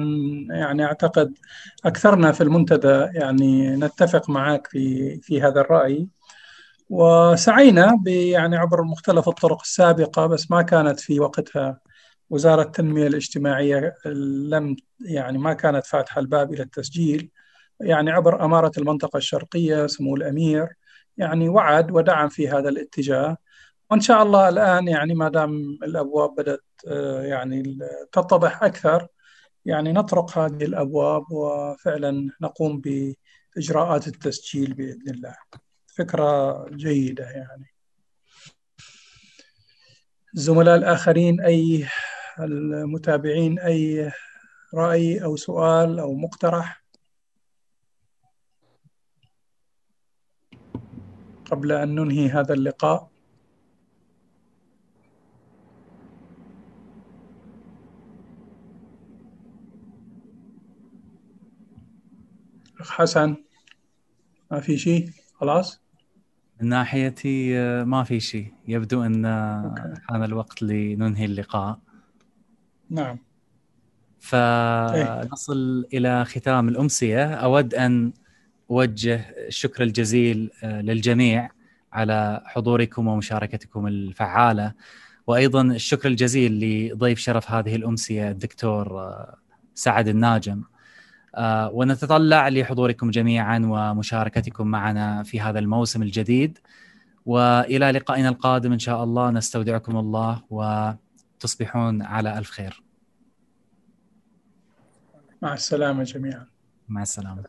يعني أعتقد أكثرنا في المنتدى يعني نتفق معك في في هذا الرأي. وسعينا يعني عبر مختلف الطرق السابقة بس ما كانت في وقتها. وزارة التنمية الاجتماعية لم يعني ما كانت فاتحة الباب إلى التسجيل. يعني عبر أمارة المنطقة الشرقية سمو الأمير. يعني وعد ودعم في هذا الاتجاه. وإن شاء الله الآن يعني ما دام الأبواب بدأت آه، يعني تتضح أكثر يعني نطرق هذه الأبواب وفعلا نقوم بإجراءات التسجيل بإذن الله. فكرة جيدة يعني. الزملاء الآخرين أي المتابعين أي رأي أو سؤال أو مقترح قبل أن ننهي هذا اللقاء؟ حسن ما في شيء؟ خلاص؟ من ناحيتي آه، ما في شيء. يبدو أن حان الوقت لننهي اللقاء. نعم. فنصل؟ إلى ختام الأمسية. أود أن أوجه الشكر الجزيل آه، للجميع على حضوركم ومشاركتكم الفعالة. وأيضا الشكر الجزيل لضيف شرف هذه الأمسية الدكتور آه، سعد الناجم. آه، ونتطلع لحضوركم جميعا ومشاركتكم معنا في هذا الموسم الجديد. وإلى لقائنا القادم إن شاء الله. نستودعكم الله وتصبحون على ألف خير. مع السلامة جميعا. مع السلامة.